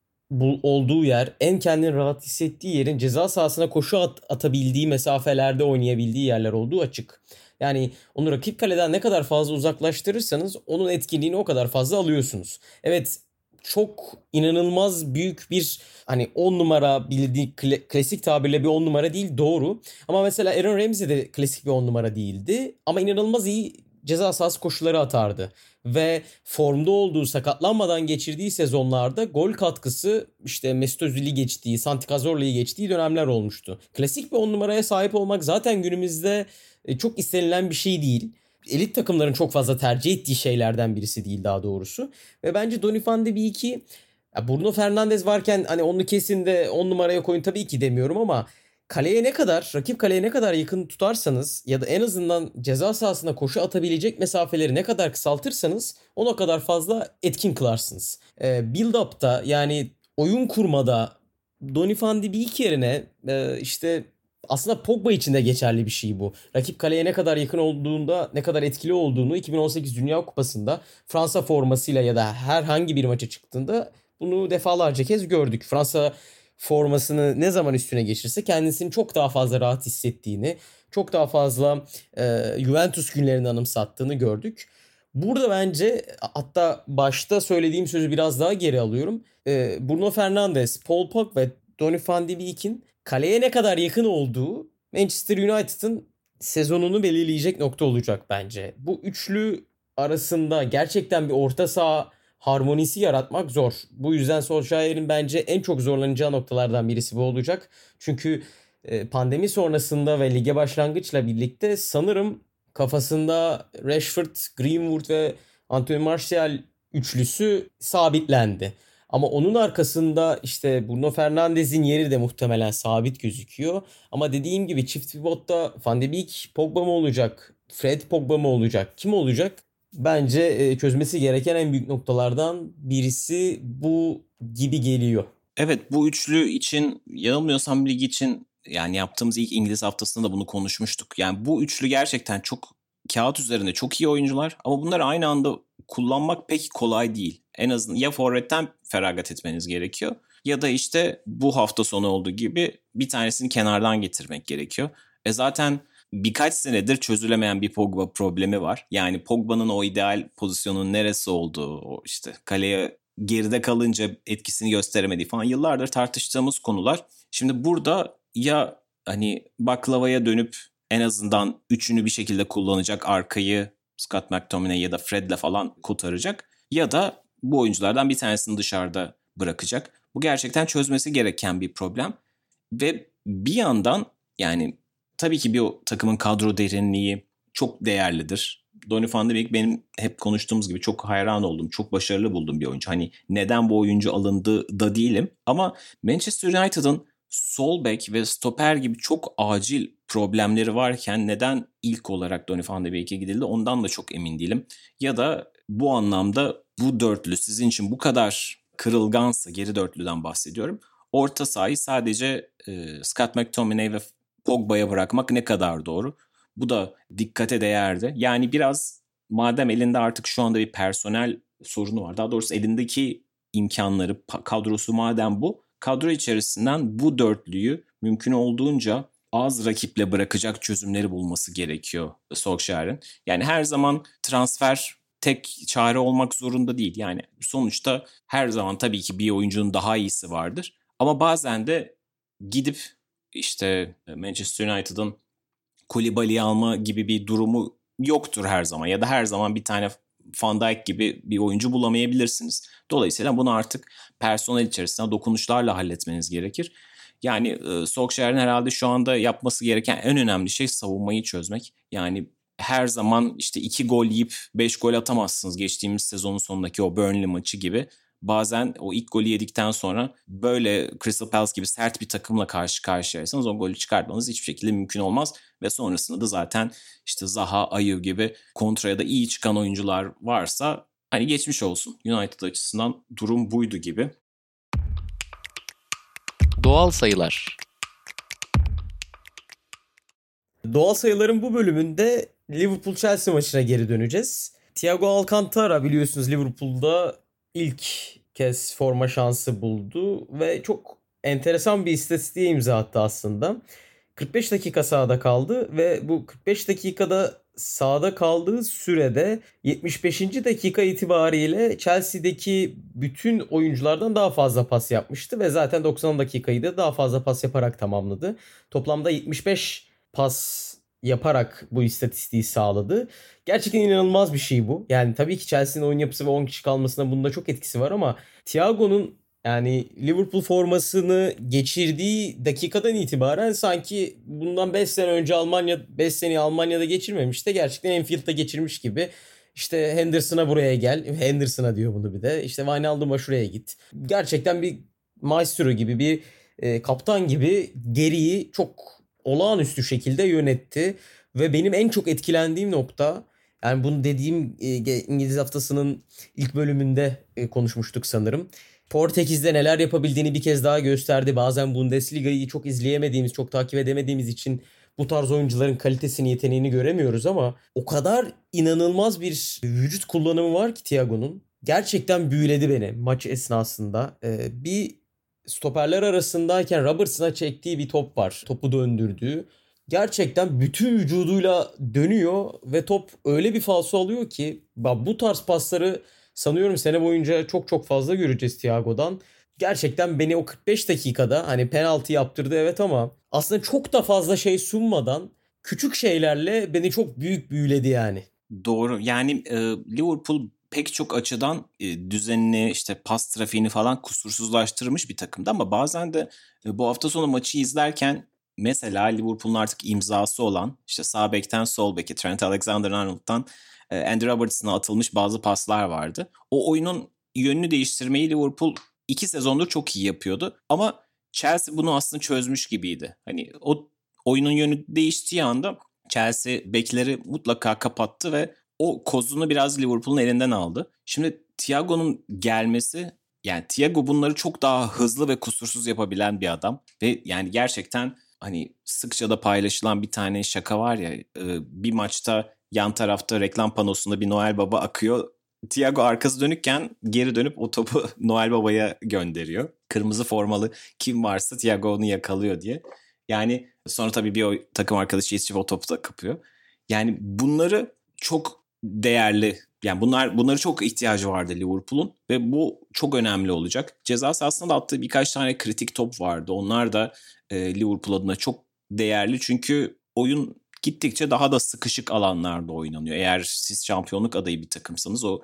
olduğu yer, en kendini rahat hissettiği yerin ceza sahasına koşu at, atabildiği mesafelerde oynayabildiği yerler olduğu açık. Yani onu rakip kaleden ne kadar fazla uzaklaştırırsanız onun etkinliğini o kadar fazla alıyorsunuz. Evet çok inanılmaz büyük bir hani 10 numara bildiği klasik tabirle bir 10 numara değil doğru. Ama mesela Aaron Ramsey de klasik bir 10 numara değildi. Ama inanılmaz iyi ceza sahası koşuları atardı. Ve formda olduğu sakatlanmadan geçirdiği sezonlarda gol katkısı işte Mesut Özil'i geçtiği, Santi Cazorla'yı geçtiği dönemler olmuştu. Klasik bir 10 numaraya sahip olmak zaten günümüzde e, çok istenilen bir şey değil elit takımların çok fazla tercih ettiği şeylerden birisi değil daha doğrusu. Ve bence Donny van de Beek'i Bruno Fernandes varken hani onu kesin de 10 numaraya koyun tabii ki demiyorum ama kaleye ne kadar, rakip kaleye ne kadar yakın tutarsanız ya da en azından ceza sahasına koşu atabilecek mesafeleri ne kadar kısaltırsanız ona kadar fazla etkin kılarsınız. Ee, build-up'ta yani oyun kurmada Donny van de Beek yerine e, işte aslında Pogba için de geçerli bir şey bu. Rakip kaleye ne kadar yakın olduğunda ne kadar etkili olduğunu 2018 Dünya Kupası'nda Fransa formasıyla ya da herhangi bir maça çıktığında bunu defalarca kez gördük. Fransa formasını ne zaman üstüne geçirse kendisini çok daha fazla rahat hissettiğini, çok daha fazla e, Juventus günlerini anımsattığını gördük. Burada bence hatta başta söylediğim sözü biraz daha geri alıyorum. E, Bruno Fernandes, Paul Pogba ve Donny van de Beek'in kaleye ne kadar yakın olduğu Manchester United'ın sezonunu belirleyecek nokta olacak bence. Bu üçlü arasında gerçekten bir orta saha harmonisi yaratmak zor. Bu yüzden Solskjaer'in bence en çok zorlanacağı noktalardan birisi bu olacak. Çünkü e, pandemi sonrasında ve lige başlangıçla birlikte sanırım kafasında Rashford, Greenwood ve Anthony Martial üçlüsü sabitlendi. Ama onun arkasında işte Bruno Fernandes'in yeri de muhtemelen sabit gözüküyor. Ama dediğim gibi çift pivotta Van de Beek Pogba mı olacak? Fred Pogba mı olacak? Kim olacak? Bence e, çözmesi gereken en büyük noktalardan birisi bu gibi geliyor. Evet bu üçlü için yanılmıyorsam lig için yani yaptığımız ilk İngiliz haftasında da bunu konuşmuştuk. Yani bu üçlü gerçekten çok kağıt üzerinde çok iyi oyuncular ama bunları aynı anda kullanmak pek kolay değil. En azından ya forvetten feragat etmeniz gerekiyor ya da işte bu hafta sonu olduğu gibi bir tanesini kenardan getirmek gerekiyor. E zaten birkaç senedir çözülemeyen bir Pogba problemi var. Yani Pogba'nın o ideal pozisyonun neresi olduğu, o işte kaleye geride kalınca etkisini gösteremediği falan yıllardır tartıştığımız konular. Şimdi burada ya hani baklavaya dönüp en azından üçünü bir şekilde kullanacak arkayı Scott McTominay ya da Fred'le falan kurtaracak ya da bu oyunculardan bir tanesini dışarıda bırakacak. Bu gerçekten çözmesi gereken bir problem ve bir yandan yani tabii ki bir takımın kadro derinliği çok değerlidir. Donny van de Beek benim hep konuştuğumuz gibi çok hayran oldum. Çok başarılı buldum bir oyuncu. Hani neden bu oyuncu alındı da değilim. Ama Manchester United'ın sol bek ve stoper gibi çok acil problemleri varken neden ilk olarak Donny van de Beek'e gidildi ondan da çok emin değilim. Ya da bu anlamda bu dörtlü sizin için bu kadar kırılgansa geri dörtlüden bahsediyorum. Orta sahayı sadece e, Scott McTominay ve Pogba'ya bırakmak ne kadar doğru? Bu da dikkate değerdi. Yani biraz madem elinde artık şu anda bir personel sorunu var. Daha doğrusu elindeki imkanları, kadrosu madem bu. Kadro içerisinden bu dörtlüyü mümkün olduğunca az rakiple bırakacak çözümleri bulması gerekiyor Solskjaer'in. Yani her zaman transfer tek çare olmak zorunda değil. Yani sonuçta her zaman tabii ki bir oyuncunun daha iyisi vardır. Ama bazen de gidip işte Manchester United'ın Koulibaly'yi alma gibi bir durumu yoktur her zaman. Ya da her zaman bir tane Van Dijk gibi bir oyuncu bulamayabilirsiniz. Dolayısıyla bunu artık personel içerisinde dokunuşlarla halletmeniz gerekir. Yani e, Solskjaer'in herhalde şu anda yapması gereken en önemli şey savunmayı çözmek. Yani her zaman işte iki gol yiyip beş gol atamazsınız geçtiğimiz sezonun sonundaki o Burnley maçı gibi. Bazen o ilk golü yedikten sonra böyle Crystal Palace gibi sert bir takımla karşı karşıyaysanız o golü çıkartmanız hiçbir şekilde mümkün olmaz. Ve sonrasında da zaten işte Zaha, Ayew gibi kontraya da iyi çıkan oyuncular varsa hani geçmiş olsun. United açısından durum buydu gibi. Doğal sayılar. Doğal sayıların bu bölümünde Liverpool-Chelsea maçına geri döneceğiz. Thiago Alcantara biliyorsunuz Liverpool'da ilk kez forma şansı buldu ve çok enteresan bir istatistiğe imza attı aslında. 45 dakika sahada kaldı ve bu 45 dakikada sahada kaldığı sürede 75. dakika itibariyle Chelsea'deki bütün oyunculardan daha fazla pas yapmıştı ve zaten 90 dakikayı da daha fazla pas yaparak tamamladı. Toplamda 75 pas yaparak bu istatistiği sağladı. Gerçekten inanılmaz bir şey bu. Yani tabii ki Chelsea'nin oyun yapısı ve 10 kişi kalmasına bunda çok etkisi var ama Thiago'nun yani Liverpool formasını geçirdiği dakikadan itibaren sanki bundan 5 sene önce Almanya 5 sene Almanya'da geçirmemiş de gerçekten Enfield'da geçirmiş gibi. İşte Henderson'a buraya gel. Henderson'a diyor bunu bir de. İşte Wijnaldum'a şuraya git. Gerçekten bir maestro gibi bir e, kaptan gibi geriyi çok olağanüstü şekilde yönetti. Ve benim en çok etkilendiğim nokta yani bunu dediğim e, İngiliz haftasının ilk bölümünde e, konuşmuştuk sanırım. Portekiz'de neler yapabildiğini bir kez daha gösterdi. Bazen Bundesliga'yı çok izleyemediğimiz, çok takip edemediğimiz için bu tarz oyuncuların kalitesini, yeteneğini göremiyoruz ama o kadar inanılmaz bir vücut kullanımı var ki Thiago'nun. Gerçekten büyüledi beni maç esnasında. Ee, bir stoperler arasındayken Robertson'a çektiği bir top var. Topu döndürdüğü. Gerçekten bütün vücuduyla dönüyor ve top öyle bir falso alıyor ki bu tarz pasları sanıyorum sene boyunca çok çok fazla göreceğiz Thiago'dan. Gerçekten beni o 45 dakikada hani penaltı yaptırdı evet ama aslında çok da fazla şey sunmadan küçük şeylerle beni çok büyük büyüledi yani. Doğru. Yani e, Liverpool pek çok açıdan e, düzenini işte pas trafiğini falan kusursuzlaştırmış bir takımdı ama bazen de e, bu hafta sonu maçı izlerken mesela Liverpool'un artık imzası olan işte sağ bekten sol beke Trent Alexander-Arnold'dan e, Andy Robertson'a atılmış bazı paslar vardı. O oyunun yönünü değiştirmeyi Liverpool iki sezondur çok iyi yapıyordu ama Chelsea bunu aslında çözmüş gibiydi. Hani o oyunun yönü değiştiği anda Chelsea bekleri mutlaka kapattı ve o kozunu biraz Liverpool'un elinden aldı. Şimdi Thiago'nun gelmesi yani Thiago bunları çok daha hızlı ve kusursuz yapabilen bir adam ve yani gerçekten hani sıkça da paylaşılan bir tane şaka var ya bir maçta yan tarafta reklam panosunda bir Noel Baba akıyor. Thiago arkası dönükken geri dönüp o topu Noel Baba'ya gönderiyor. Kırmızı formalı kim varsa Thiago onu yakalıyor diye. Yani sonra tabii bir takım arkadaşı yetişip o topu da kapıyor. Yani bunları çok değerli. Yani bunlar bunları çok ihtiyacı vardı Liverpool'un ve bu çok önemli olacak. Ceza sahasında attığı birkaç tane kritik top vardı. Onlar da e, Liverpool adına çok değerli çünkü oyun gittikçe daha da sıkışık alanlarda oynanıyor. Eğer siz şampiyonluk adayı bir takımsanız o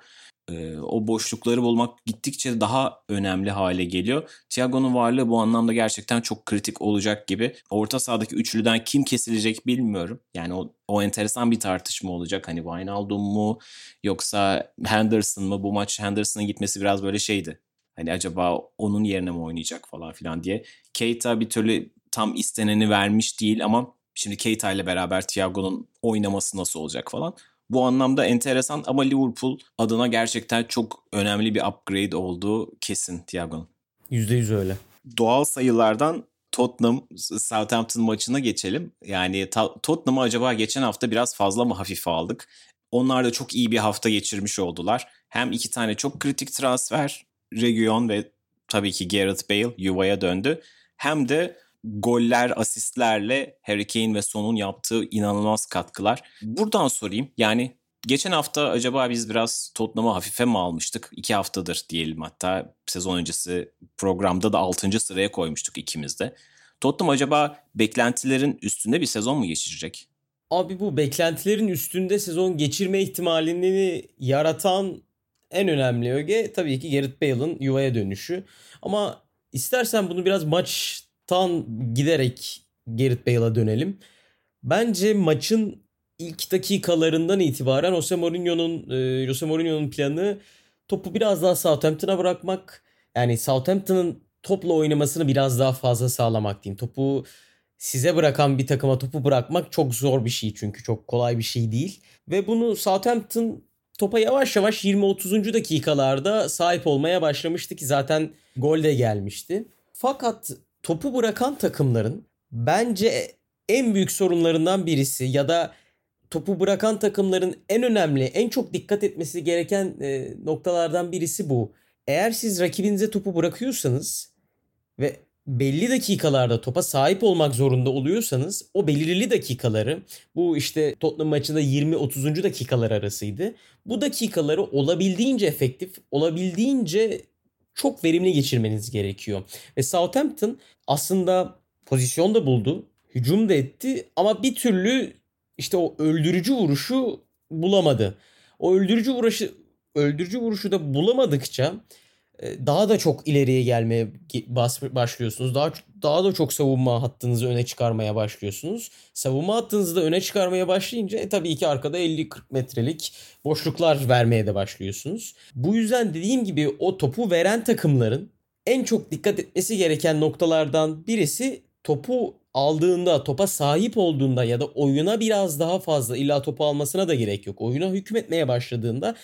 e, o boşlukları bulmak gittikçe daha önemli hale geliyor. Thiago'nun varlığı bu anlamda gerçekten çok kritik olacak gibi. Orta sahadaki üçlüden kim kesilecek bilmiyorum. Yani o, o enteresan bir tartışma olacak. Hani Wijnaldum mu yoksa Henderson mı? Bu maç Henderson'ın gitmesi biraz böyle şeydi. Hani acaba onun yerine mi oynayacak falan filan diye. Keita bir türlü tam isteneni vermiş değil ama şimdi Keita ile beraber Thiago'nun oynaması nasıl olacak falan. Bu anlamda enteresan ama Liverpool adına gerçekten çok önemli bir upgrade olduğu kesin Thiago'nun. %100 öyle. Doğal sayılardan Tottenham Southampton maçına geçelim. Yani Tottenham'ı acaba geçen hafta biraz fazla mı hafife aldık? Onlar da çok iyi bir hafta geçirmiş oldular. Hem iki tane çok kritik transfer, Region ve tabii ki Gareth Bale yuvaya döndü. Hem de goller, asistlerle Harry Kane ve Son'un yaptığı inanılmaz katkılar. Buradan sorayım. Yani geçen hafta acaba biz biraz Tottenham'ı hafife mi almıştık? İki haftadır diyelim hatta sezon öncesi programda da 6. sıraya koymuştuk ikimiz de. Tottenham acaba beklentilerin üstünde bir sezon mu geçirecek? Abi bu beklentilerin üstünde sezon geçirme ihtimalini yaratan en önemli öge tabii ki Gareth Bale'ın yuvaya dönüşü. Ama istersen bunu biraz maç tan giderek Gerrit Bale'a dönelim. Bence maçın ilk dakikalarından itibaren Jose Mourinho'nun e, Jose Mourinho'nun planı topu biraz daha Southampton'a bırakmak. Yani Southampton'ın topla oynamasını biraz daha fazla sağlamak diyeyim. Topu size bırakan bir takıma topu bırakmak çok zor bir şey çünkü çok kolay bir şey değil. Ve bunu Southampton topa yavaş yavaş 20-30. dakikalarda sahip olmaya başlamıştı ki zaten gol de gelmişti. Fakat topu bırakan takımların bence en büyük sorunlarından birisi ya da topu bırakan takımların en önemli, en çok dikkat etmesi gereken e, noktalardan birisi bu. Eğer siz rakibinize topu bırakıyorsanız ve belli dakikalarda topa sahip olmak zorunda oluyorsanız o belirli dakikaları bu işte Tottenham maçında 20-30. dakikalar arasıydı. Bu dakikaları olabildiğince efektif, olabildiğince çok verimli geçirmeniz gerekiyor. Ve Southampton aslında pozisyon da buldu. Hücum da etti ama bir türlü işte o öldürücü vuruşu bulamadı. O öldürücü vuruşu öldürücü vuruşu da bulamadıkça daha da çok ileriye gelmeye başlıyorsunuz. Daha daha da çok savunma hattınızı öne çıkarmaya başlıyorsunuz. Savunma hattınızı da öne çıkarmaya başlayınca e, tabii ki arkada 50-40 metrelik boşluklar vermeye de başlıyorsunuz. Bu yüzden dediğim gibi o topu veren takımların en çok dikkat etmesi gereken noktalardan birisi topu aldığında, topa sahip olduğunda ya da oyuna biraz daha fazla illa topu almasına da gerek yok. Oyuna hükmetmeye başladığında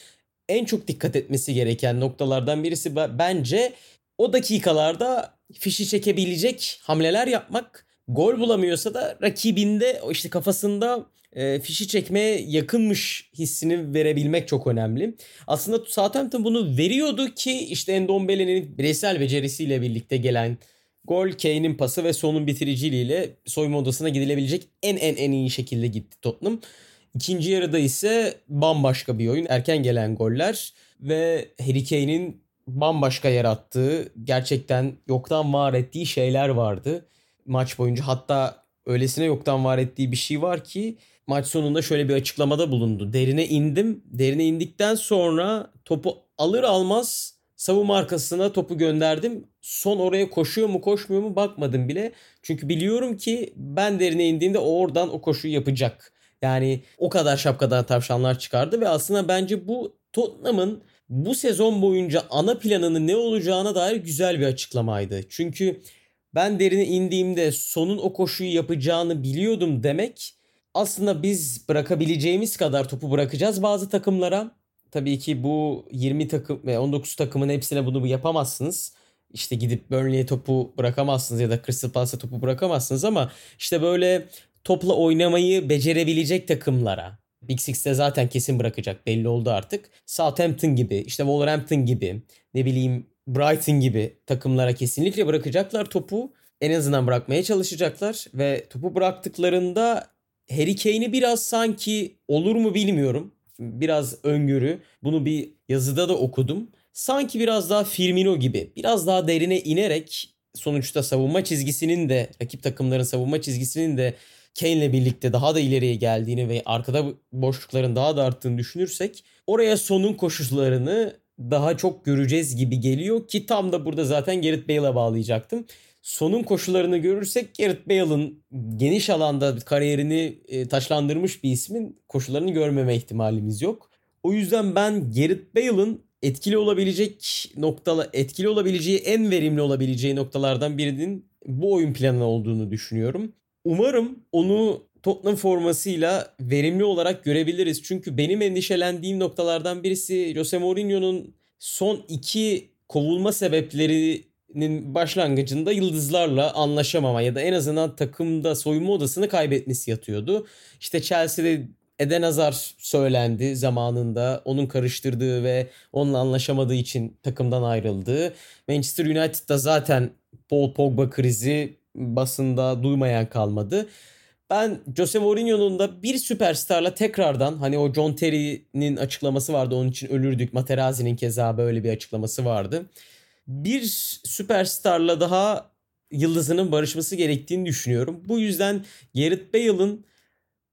en çok dikkat etmesi gereken noktalardan birisi bence o dakikalarda fişi çekebilecek hamleler yapmak. Gol bulamıyorsa da rakibinde işte kafasında e, fişi çekmeye yakınmış hissini verebilmek çok önemli. Aslında Southampton bunu veriyordu ki işte Endombele'nin bireysel becerisiyle birlikte gelen gol, Kane'in pası ve sonun bitiriciliğiyle soyunma odasına gidilebilecek en en en iyi şekilde gitti Tottenham. İkinci yarıda ise bambaşka bir oyun. Erken gelen goller ve Harry Kane'in bambaşka yarattığı, gerçekten yoktan var ettiği şeyler vardı maç boyunca. Hatta öylesine yoktan var ettiği bir şey var ki maç sonunda şöyle bir açıklamada bulundu. Derine indim. Derine indikten sonra topu alır almaz savunma arkasına topu gönderdim. Son oraya koşuyor mu koşmuyor mu bakmadım bile. Çünkü biliyorum ki ben derine indiğimde o oradan o koşuyu yapacak. Yani o kadar şapkadan tavşanlar çıkardı ve aslında bence bu Tottenham'ın bu sezon boyunca ana planının ne olacağına dair güzel bir açıklamaydı. Çünkü ben derine indiğimde sonun o koşuyu yapacağını biliyordum demek aslında biz bırakabileceğimiz kadar topu bırakacağız bazı takımlara. Tabii ki bu 20 takım ve 19 takımın hepsine bunu yapamazsınız. İşte gidip Burnley'e topu bırakamazsınız ya da Crystal Palace'a topu bırakamazsınız ama işte böyle topla oynamayı becerebilecek takımlara Big Six'te zaten kesin bırakacak belli oldu artık. Southampton gibi işte Wolverhampton gibi ne bileyim Brighton gibi takımlara kesinlikle bırakacaklar topu. En azından bırakmaya çalışacaklar ve topu bıraktıklarında Harry Kane'i biraz sanki olur mu bilmiyorum. Biraz öngörü. Bunu bir yazıda da okudum. Sanki biraz daha Firmino gibi biraz daha derine inerek sonuçta savunma çizgisinin de rakip takımların savunma çizgisinin de Kane'le birlikte daha da ileriye geldiğini ve arkada boşlukların daha da arttığını düşünürsek oraya sonun koşullarını daha çok göreceğiz gibi geliyor ki tam da burada zaten Gareth Bale'a bağlayacaktım. Sonun koşullarını görürsek Gareth Bale'ın geniş alanda kariyerini e, taşlandırmış bir ismin koşullarını görmeme ihtimalimiz yok. O yüzden ben Gareth Bale'ın etkili olabilecek noktalar, etkili olabileceği en verimli olabileceği noktalardan birinin bu oyun planı olduğunu düşünüyorum. Umarım onu Tottenham formasıyla verimli olarak görebiliriz. Çünkü benim endişelendiğim noktalardan birisi Jose Mourinho'nun son iki kovulma sebeplerinin başlangıcında yıldızlarla anlaşamama ya da en azından takımda soyunma odasını kaybetmesi yatıyordu. İşte Chelsea'de Eden Hazard söylendi zamanında. Onun karıştırdığı ve onunla anlaşamadığı için takımdan ayrıldığı. Manchester United'da zaten Paul Pogba krizi basında duymayan kalmadı. Ben Jose Mourinho'nun da bir süperstarla tekrardan hani o John Terry'nin açıklaması vardı onun için ölürdük. Materazzi'nin keza böyle bir açıklaması vardı. Bir süperstarla daha yıldızının barışması gerektiğini düşünüyorum. Bu yüzden Gareth Bale'ın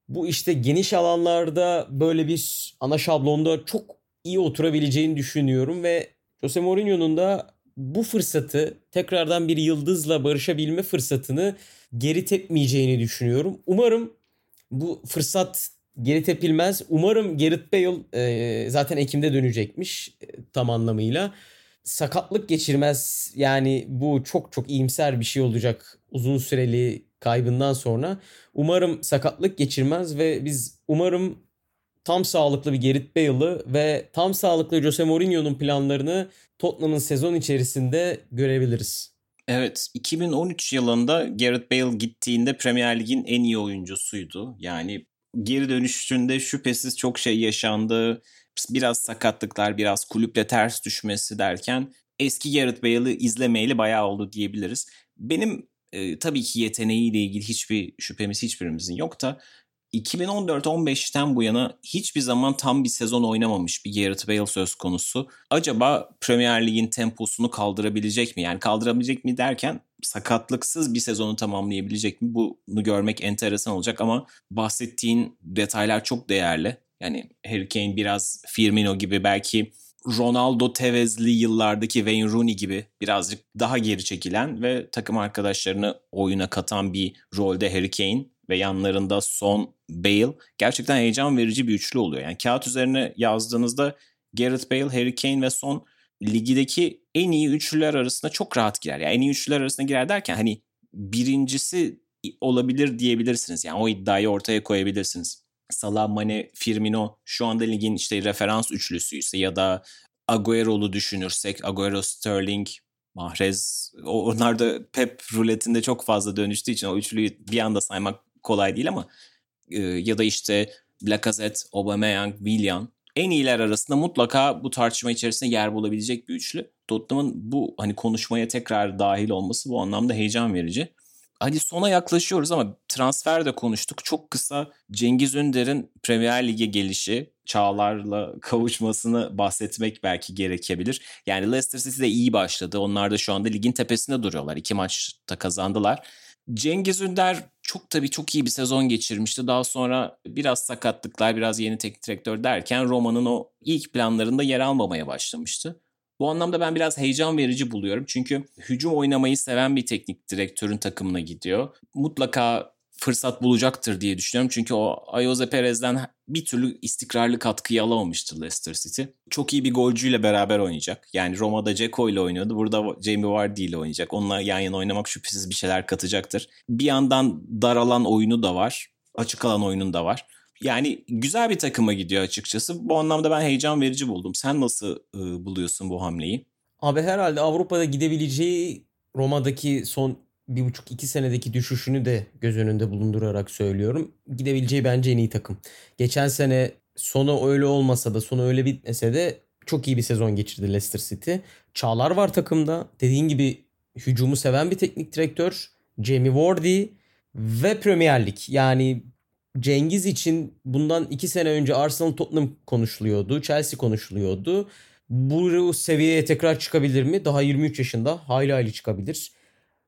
bu işte geniş alanlarda böyle bir ana şablonda çok iyi oturabileceğini düşünüyorum ve Jose Mourinho'nun da bu fırsatı tekrardan bir yıldızla barışabilme fırsatını geri tepmeyeceğini düşünüyorum. Umarım bu fırsat geri tepilmez. Umarım Gareth Bale e, zaten Ekim'de dönecekmiş e, tam anlamıyla. Sakatlık geçirmez. Yani bu çok çok iyimser bir şey olacak uzun süreli kaybından sonra. Umarım sakatlık geçirmez ve biz umarım tam sağlıklı bir Gareth Bale'ı ve tam sağlıklı Jose Mourinho'nun planlarını Tottenham'ın sezon içerisinde görebiliriz. Evet 2013 yılında Gareth Bale gittiğinde Premier Lig'in en iyi oyuncusuydu. Yani geri dönüşünde şüphesiz çok şey yaşandı. Biraz sakatlıklar, biraz kulüple ters düşmesi derken eski Gareth Bale'ı izlemeyeli bayağı oldu diyebiliriz. Benim e, tabii ki yeteneğiyle ilgili hiçbir şüphemiz hiçbirimizin yok da 2014-15'ten bu yana hiçbir zaman tam bir sezon oynamamış bir Gareth Bale söz konusu. Acaba Premier Lig'in temposunu kaldırabilecek mi? Yani kaldırabilecek mi derken sakatlıksız bir sezonu tamamlayabilecek mi? Bunu görmek enteresan olacak ama bahsettiğin detaylar çok değerli. Yani Harry Kane biraz Firmino gibi belki Ronaldo Tevez'li yıllardaki Wayne Rooney gibi birazcık daha geri çekilen ve takım arkadaşlarını oyuna katan bir rolde Harry Kane ve yanlarında Son, Bale gerçekten heyecan verici bir üçlü oluyor. Yani kağıt üzerine yazdığınızda Gareth Bale, Harry Kane ve Son ligdeki en iyi üçlüler arasında çok rahat girer. Yani en iyi üçlüler arasında girer derken hani birincisi olabilir diyebilirsiniz. Yani o iddiayı ortaya koyabilirsiniz. Salah, Mane, Firmino şu anda ligin işte referans üçlüsüyse ya da Agüero'lu düşünürsek Agüero, Sterling, Mahrez onlar da Pep ruletinde çok fazla dönüştüğü için o üçlüyü bir anda saymak kolay değil ama e, ya da işte Lacazette, Aubameyang, Willian en iyiler arasında mutlaka bu tartışma içerisinde yer bulabilecek bir üçlü. Tottenham'ın bu hani konuşmaya tekrar dahil olması bu anlamda heyecan verici. Hadi sona yaklaşıyoruz ama transfer de konuştuk. Çok kısa Cengiz Ünder'in Premier Lig'e gelişi, çağlarla kavuşmasını bahsetmek belki gerekebilir. Yani Leicester City de iyi başladı. Onlar da şu anda ligin tepesinde duruyorlar. İki maçta kazandılar. Cengiz Ünder çok tabii çok iyi bir sezon geçirmişti. Daha sonra biraz sakatlıklar, biraz yeni teknik direktör derken Roma'nın o ilk planlarında yer almamaya başlamıştı. Bu anlamda ben biraz heyecan verici buluyorum. Çünkü hücum oynamayı seven bir teknik direktörün takımına gidiyor. Mutlaka fırsat bulacaktır diye düşünüyorum. Çünkü o Ayoze Perez'den bir türlü istikrarlı katkıyı alamamıştı Leicester City. Çok iyi bir golcüyle beraber oynayacak. Yani Roma'da Ceko ile oynuyordu. Burada Jamie Vardy ile oynayacak. Onunla yan yana oynamak şüphesiz bir şeyler katacaktır. Bir yandan dar alan oyunu da var. Açık alan oyunun da var. Yani güzel bir takıma gidiyor açıkçası. Bu anlamda ben heyecan verici buldum. Sen nasıl e, buluyorsun bu hamleyi? Abi herhalde Avrupa'da gidebileceği Roma'daki son bir buçuk iki senedeki düşüşünü de göz önünde bulundurarak söylüyorum. Gidebileceği bence en iyi takım. Geçen sene sonu öyle olmasa da sonu öyle bitmese de çok iyi bir sezon geçirdi Leicester City. Çağlar var takımda. Dediğin gibi hücumu seven bir teknik direktör. Jamie Vardy ve Premier Lig. Yani Cengiz için bundan iki sene önce Arsenal Tottenham konuşuluyordu. Chelsea konuşuluyordu. Bu seviyeye tekrar çıkabilir mi? Daha 23 yaşında. Hayli hayli çıkabilir.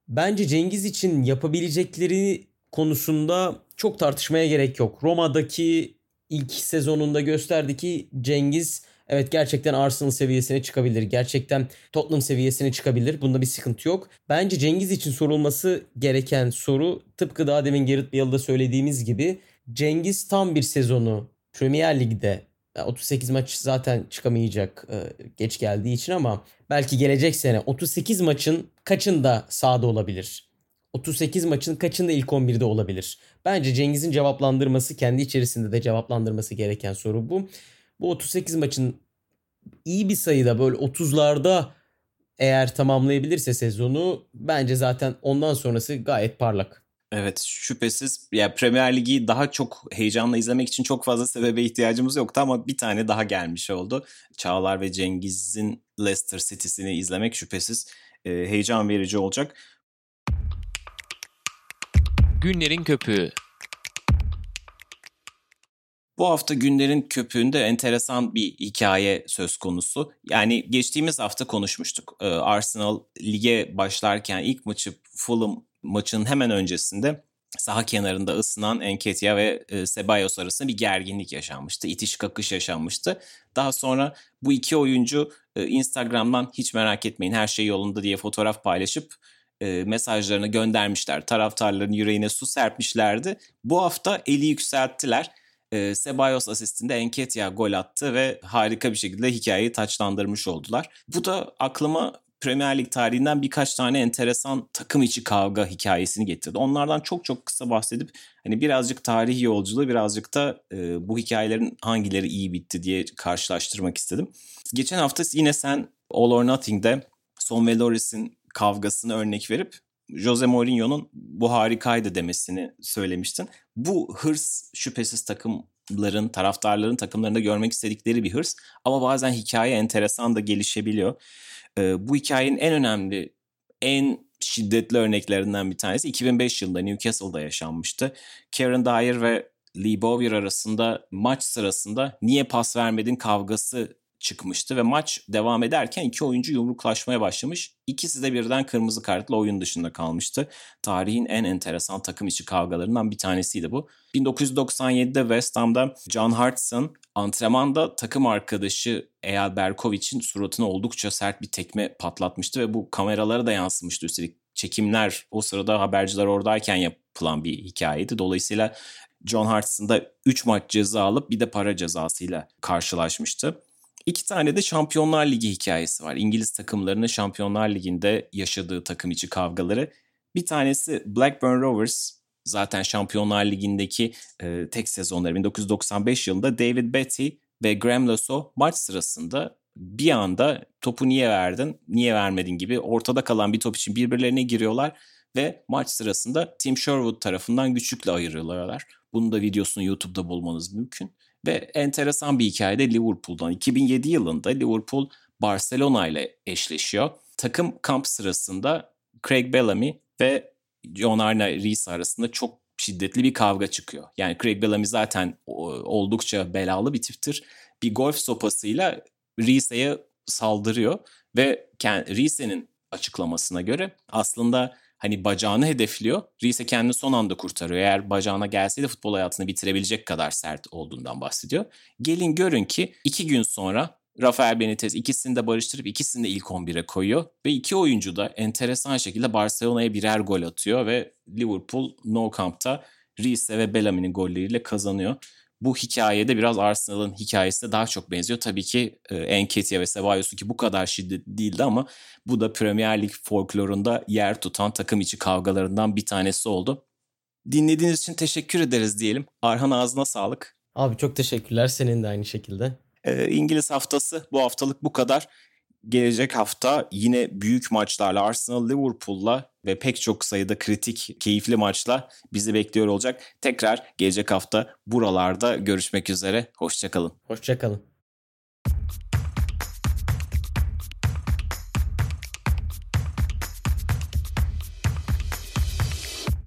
Bence Cengiz için yapabilecekleri konusunda çok tartışmaya gerek yok. Roma'daki ilk sezonunda gösterdi ki Cengiz evet gerçekten Arsenal seviyesine çıkabilir. Gerçekten Tottenham seviyesine çıkabilir. Bunda bir sıkıntı yok. Bence Cengiz için sorulması gereken soru tıpkı daha demin Gerrit Bale'da söylediğimiz gibi Cengiz tam bir sezonu Premier Lig'de 38 maç zaten çıkamayacak geç geldiği için ama belki gelecek sene 38 maçın kaçında sahada olabilir? 38 maçın kaçında ilk 11'de olabilir? Bence Cengiz'in cevaplandırması kendi içerisinde de cevaplandırması gereken soru bu. Bu 38 maçın iyi bir sayıda böyle 30'larda eğer tamamlayabilirse sezonu bence zaten ondan sonrası gayet parlak. Evet şüphesiz ya Premier Ligi daha çok heyecanla izlemek için çok fazla sebebe ihtiyacımız yoktu ama bir tane daha gelmiş oldu. Çağlar ve Cengiz'in Leicester City'sini izlemek şüphesiz e, heyecan verici olacak. Günlerin köpüğü. Bu hafta günlerin köpüğünde enteresan bir hikaye söz konusu. Yani geçtiğimiz hafta konuşmuştuk. Arsenal lige başlarken ilk maçı Fulham maçının hemen öncesinde saha kenarında ısınan Enketia ve e, Ceballos arasında bir gerginlik yaşanmıştı. İtiş kakış yaşanmıştı. Daha sonra bu iki oyuncu e, Instagram'dan hiç merak etmeyin her şey yolunda diye fotoğraf paylaşıp e, mesajlarını göndermişler. Taraftarların yüreğine su serpmişlerdi. Bu hafta eli yükselttiler. E, Ceballos asistinde Enketia gol attı ve harika bir şekilde hikayeyi taçlandırmış oldular. Bu da aklıma Premier Lig tarihinden birkaç tane enteresan takım içi kavga hikayesini getirdi. Onlardan çok çok kısa bahsedip hani birazcık tarihi yolculuğu birazcık da e, bu hikayelerin hangileri iyi bitti diye karşılaştırmak istedim. Geçen hafta yine sen All or Nothing'de Son ve Loris'in kavgasını örnek verip Jose Mourinho'nun bu harikaydı demesini söylemiştin. Bu hırs şüphesiz takımların, taraftarların takımlarında görmek istedikleri bir hırs. Ama bazen hikaye enteresan da gelişebiliyor. Ee, bu hikayenin en önemli, en şiddetli örneklerinden bir tanesi 2005 yılında Newcastle'da yaşanmıştı. Kieran Dyer ve Lee Bowyer arasında maç sırasında niye pas vermedin kavgası çıkmıştı ve maç devam ederken iki oyuncu yumruklaşmaya başlamış. İkisi de birden kırmızı kartla oyun dışında kalmıştı. Tarihin en enteresan takım içi kavgalarından bir tanesiydi bu. 1997'de West Ham'da John Hartson antrenmanda takım arkadaşı Eyal Berkovic'in suratına oldukça sert bir tekme patlatmıştı ve bu kameralara da yansımıştı üstelik. Çekimler o sırada haberciler oradayken yapılan bir hikayeydi. Dolayısıyla John Hartson da 3 maç ceza alıp bir de para cezasıyla karşılaşmıştı. İki tane de Şampiyonlar Ligi hikayesi var. İngiliz takımlarının Şampiyonlar Ligi'nde yaşadığı takım içi kavgaları. Bir tanesi Blackburn Rovers zaten Şampiyonlar Ligi'ndeki e, tek sezonları 1995 yılında David Betty ve Graham Lasso maç sırasında bir anda topu niye verdin, niye vermedin gibi ortada kalan bir top için birbirlerine giriyorlar ve maç sırasında Tim Sherwood tarafından güçlükle ayırıyorlar. Bunun da videosunu YouTube'da bulmanız mümkün. Ve enteresan bir hikayede Liverpool'dan. 2007 yılında Liverpool Barcelona ile eşleşiyor. Takım kamp sırasında Craig Bellamy ve John Arne Rees arasında çok şiddetli bir kavga çıkıyor. Yani Craig Bellamy zaten oldukça belalı bir tiptir. Bir golf sopasıyla Rees'e saldırıyor ve Rees'in açıklamasına göre aslında hani bacağını hedefliyor. Riese kendini son anda kurtarıyor. Eğer bacağına gelseydi futbol hayatını bitirebilecek kadar sert olduğundan bahsediyor. Gelin görün ki iki gün sonra Rafael Benitez ikisini de barıştırıp ikisini de ilk 11'e koyuyor. Ve iki oyuncu da enteresan şekilde Barcelona'ya birer gol atıyor ve Liverpool No Camp'ta Riese ve Bellamy'nin golleriyle kazanıyor bu hikayede biraz Arsenal'ın hikayesine daha çok benziyor. Tabii ki e, Enketia ve Ceballos ki bu kadar şiddetli değildi ama bu da Premier Lig folklorunda yer tutan takım içi kavgalarından bir tanesi oldu. Dinlediğiniz için teşekkür ederiz diyelim. Arhan ağzına sağlık. Abi çok teşekkürler. Senin de aynı şekilde. Ee, İngiliz haftası bu haftalık bu kadar. Gelecek hafta yine büyük maçlarla Arsenal Liverpool'la ve pek çok sayıda kritik, keyifli maçla bizi bekliyor olacak. Tekrar gelecek hafta buralarda görüşmek üzere. Hoşçakalın. Hoşçakalın.